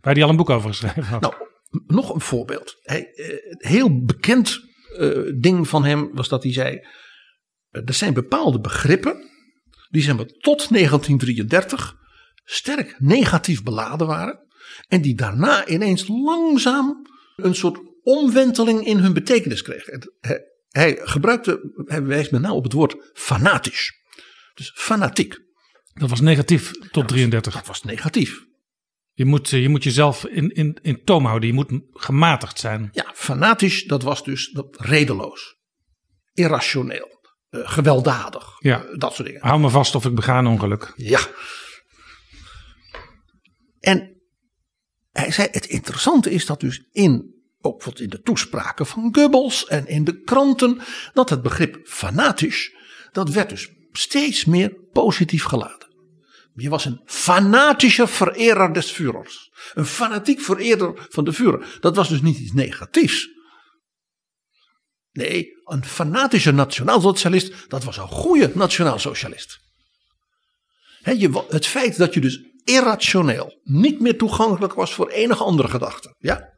waar hij al een boek over geschreven had. Nou, nog een voorbeeld. Hij, eh, een heel bekend eh, ding van hem was dat hij zei: eh, er zijn bepaalde begrippen die maar, tot 1933 sterk negatief beladen waren. En die daarna ineens langzaam een soort omwenteling in hun betekenis kregen. En Hij, gebruikte, hij wijst met name op het woord fanatisch. Dus fanatiek, Dat was negatief tot 33. dat was negatief. Je moet, eh, je moet jezelf in, in, in toom houden. Je moet gematigd zijn. Ja, fanatisch, dat was dus dat redeloos, irrationeel, eh, gewelddadig, Ja. eh, dat soort dingen. Hou me vast of ik bega een ongeluk. Ja. En hij zei: Het interessante is dat dus in, ook wat in de toespraken van Goebbels en in de kranten, dat het begrip fanatisch, dat werd dus steeds meer positief geladen. Je was een fanatische vererer des Führers. Een fanatiek vereerder van de Führer. Dat was dus niet iets negatiefs. Nee, een fanatische nationaalsocialist, dat was een goede nationaalsocialist. Het feit dat je dus irrationeel niet meer toegankelijk was voor enige andere gedachte. Ja?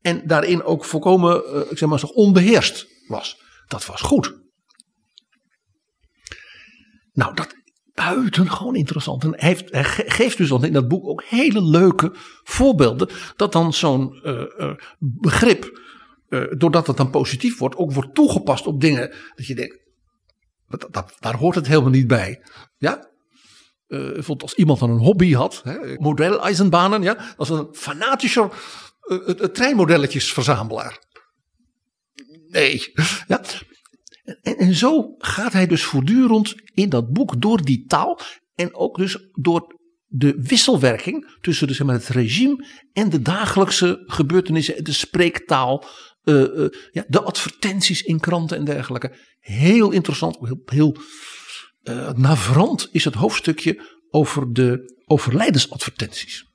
En daarin ook volkomen, eh, ik zeg maar onbeheerst was. Dat was goed. Nou, dat buitengewoon interessant. En hij, heeft, geeft dus dan in dat boek ook hele leuke voorbeelden. Dat dan zo'n eh, eh, begrip, eh, doordat het dan positief wordt, ook wordt toegepast op dingen. Dat je denkt, dat, daar hoort het helemaal niet bij. Ja? Als iemand dan een hobby had, hè, ja, als een fanatischer treinmodelletjesverzamelaar. Nee, ja. En, en zo gaat hij dus voortdurend in dat boek door die taal en ook dus door de wisselwerking tussen dus, zeg maar, het regime en de dagelijkse gebeurtenissen, de spreektaal, eh, eh, ja, de advertenties in kranten en dergelijke. Heel interessant, heel, heel eh, navrant is het hoofdstukje over de overlijdensadvertenties.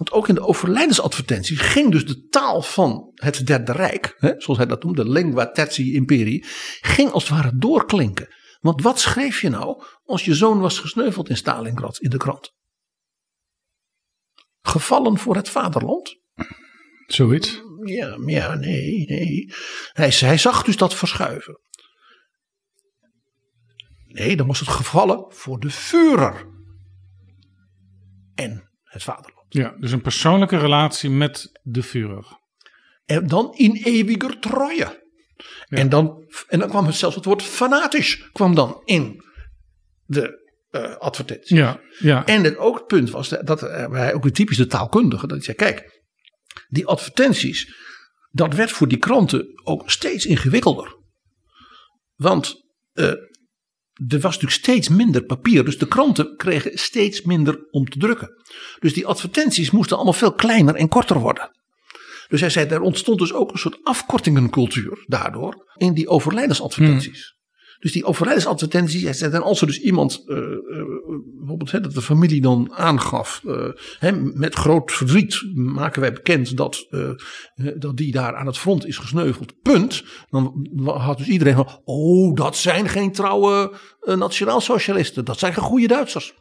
Want ook in de overlijdensadvertenties ging dus de taal van het Derde Rijk, hè, zoals hij dat noemde, lingua tertii imperii, ging als het ware doorklinken. Want wat schreef je nou als je zoon was gesneuveld in Stalingrad in de krant? Gevallen voor het vaderland? Zoiets. Ja, ja, nee, nee. Hij, hij zag dus dat verschuiven. Nee, dan was het gevallen voor de Führer. En het vaderland. Ja, dus een persoonlijke relatie met de Führer. En dan in eeuwiger treue. En, dan, en dan kwam het zelfs het woord fanatisch kwam dan in de eh, advertentie. Ja, ja. En het ook het punt was dat eh, hij ook een typische taalkundige, dat hij zei: kijk, die advertenties, dat werd voor die kranten ook steeds ingewikkelder. Want eh, er was natuurlijk steeds minder papier, dus de kranten kregen steeds minder om te drukken. Dus die advertenties moesten allemaal veel kleiner en korter worden. Dus hij zei, er ontstond dus ook een soort afkortingencultuur daardoor in die overlijdensadvertenties. Dus die zei, en als er dus iemand, eh, eh, bijvoorbeeld hè, dat de familie dan aangaf, eh, hè, met groot verdriet maken wij bekend dat, dat die daar aan het front is gesneuveld, punt. Dan had dus iedereen van, oh dat zijn geen trouwe nationaalsocialisten, dat zijn geen goede Duitsers.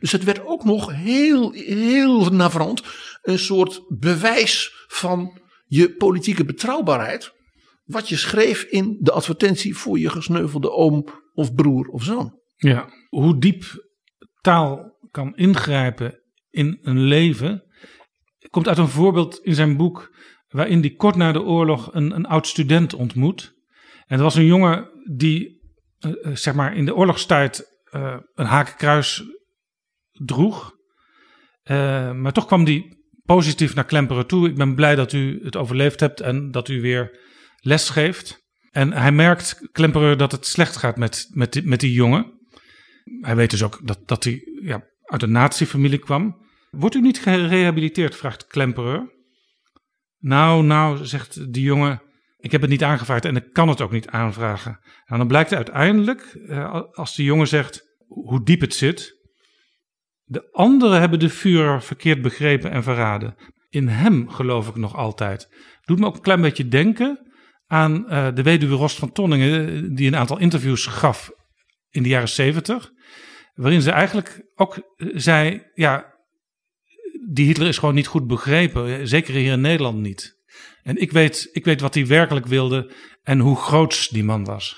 Dus het werd ook nog heel, heel navrant een soort bewijs van je politieke betrouwbaarheid. Wat je schreef in de advertentie voor je gesneuvelde oom of broer of zoon. Ja, hoe diep taal kan ingrijpen in een leven. Komt uit een voorbeeld in zijn boek. waarin hij kort na de oorlog een, een oud student ontmoet. En dat was een jongen die, uh, zeg maar, in de oorlogstijd uh, een hakenkruis droeg. Maar toch kwam die positief naar Klemperen toe. Ik ben blij dat u het overleefd hebt en dat u weer les geeft. En hij merkt, Klemperer, dat het slecht gaat met, met, die, met die jongen. Hij weet dus ook dat, dat hij ja, uit een nazi-familie kwam. Wordt u niet gerehabiliteerd, vraagt Klemperer. Nou, nou, zegt die jongen, ik heb het niet aangevraagd en ik kan het ook niet aanvragen. Nou, dan blijkt uiteindelijk, als de jongen zegt hoe diep het zit, De anderen hebben de Führer verkeerd begrepen en verraden. In hem geloof ik nog altijd. Doet me ook een klein beetje denken aan uh, de weduwe Rost van Tonningen, die een aantal interviews gaf in de jaren zeventig. Waarin ze eigenlijk ook zei: ja, die Hitler is gewoon niet goed begrepen. Zeker hier in Nederland niet. En ik weet, ik weet wat hij werkelijk wilde en hoe groots die man was.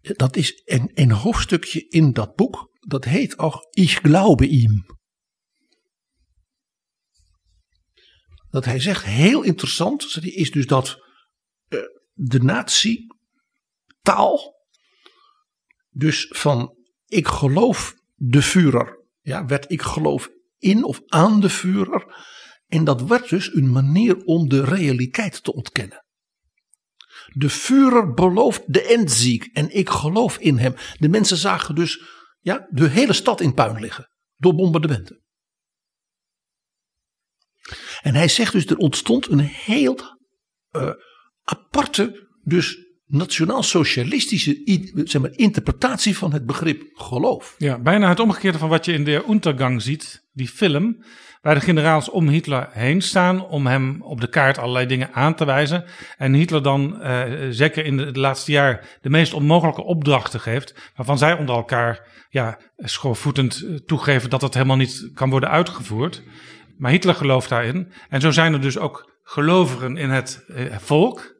Dat is een, een hoofdstukje in dat boek. Dat heet ook Ich glaube ihm. Dat hij zegt, heel interessant, is dus dat de nazi-taal, dus van ik geloof de Führer, ja, werd ik geloof in of aan de Führer. En dat werd dus een manier om de realiteit te ontkennen. De Führer belooft de endziek en ik geloof in hem. De mensen zagen dus ja, de hele stad in puin liggen door bombardementen. En hij zegt dus er ontstond een heel uh, aparte, dus nationaal-socialistische zeg maar, interpretatie van het begrip geloof. Ja, bijna het omgekeerde van wat je in de Untergang ziet, die film, waar de generaals om Hitler heen staan om hem op de kaart allerlei dingen aan te wijzen. En Hitler dan, uh, zeker in het laatste jaar, de meest onmogelijke opdrachten geeft, waarvan zij onder elkaar ja, schoorvoetend eh, toegeven dat het helemaal niet kan worden uitgevoerd. Maar Hitler gelooft daarin. En zo zijn er dus ook gelovigen in het uh, volk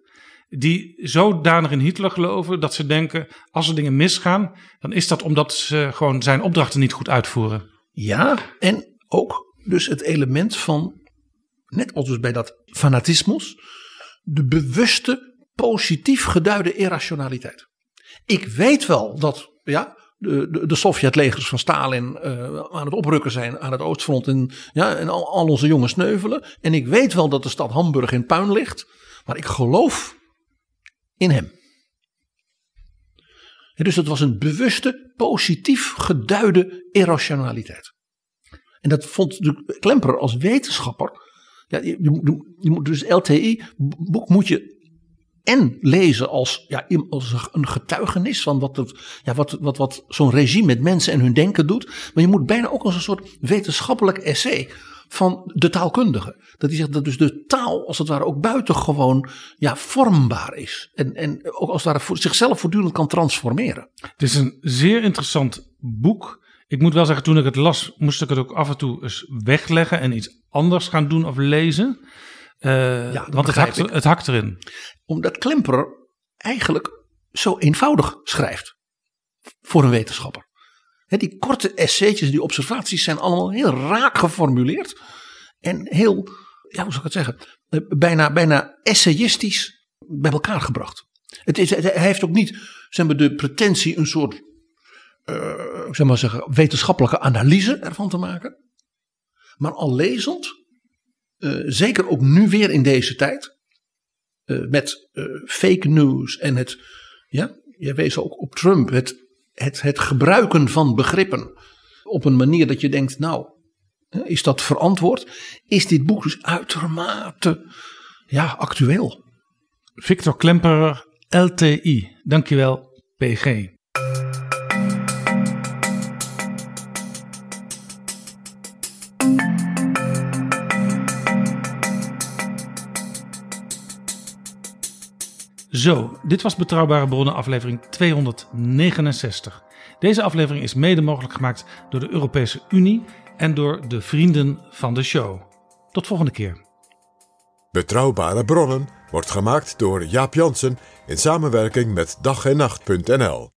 die zodanig in Hitler geloven dat ze denken: als er dingen misgaan, dan is dat omdat ze gewoon zijn opdrachten niet goed uitvoeren. Ja, en ook dus het element van, net als dus bij dat fanatismus, de bewuste, positief geduide irrationaliteit. Ik weet wel dat ja, de, de, de Sovjetlegers van Stalin uh, aan het oprukken zijn aan het Oostfront en, ja, en al, onze jongens sneuvelen. En ik weet wel dat de stad Hamburg in puin ligt, maar ik geloof in hem. dus het was een bewuste, positief geduide irrationaliteit. En dat vond de Klemper als wetenschapper. Ja, je, dus LTI boek moet je en lezen als, ja, als een getuigenis van wat, het, ja, wat, wat, wat zo'n regime met mensen en hun denken doet. Maar je moet bijna ook als een soort wetenschappelijk essay van de taalkundige. Dat die zegt dat dus de taal als het ware ook buitengewoon ja, vormbaar is. En, en ook als het ware zichzelf voortdurend kan transformeren. Het is een zeer interessant boek. Ik moet wel zeggen, toen ik het las, moest ik het ook af en toe eens wegleggen en iets anders gaan doen of lezen. Uh, ja, want het hakt, het hakt erin. Omdat Klemperer eigenlijk zo eenvoudig schrijft voor een wetenschapper. die korte essaytjes, die observaties zijn allemaal heel raak geformuleerd. En heel, ja, hoe zou ik het zeggen, eh, bijna, bijna essayistisch bij elkaar gebracht. Het is, hij heeft ook niet zeg maar, de pretentie een soort uh, zeg maar zeggen, wetenschappelijke analyse ervan te maken. Maar al lezend, uh, zeker ook nu weer in deze tijd, uh, met fake news en het, ja, je wees ook op Trump, het, het, het gebruiken van begrippen op een manier dat je denkt, nou, is dat verantwoord? Is dit boek dus uitermate ja, actueel? Victor Klemperer, LTI. Dankjewel, PG. Zo, dit was Betrouwbare Bronnen aflevering 269. Deze aflevering is mede mogelijk gemaakt door de Europese Unie en door de vrienden van de show. Tot volgende keer. Betrouwbare Bronnen wordt gemaakt door Jaap Jansen in samenwerking met dag en nacht.nl.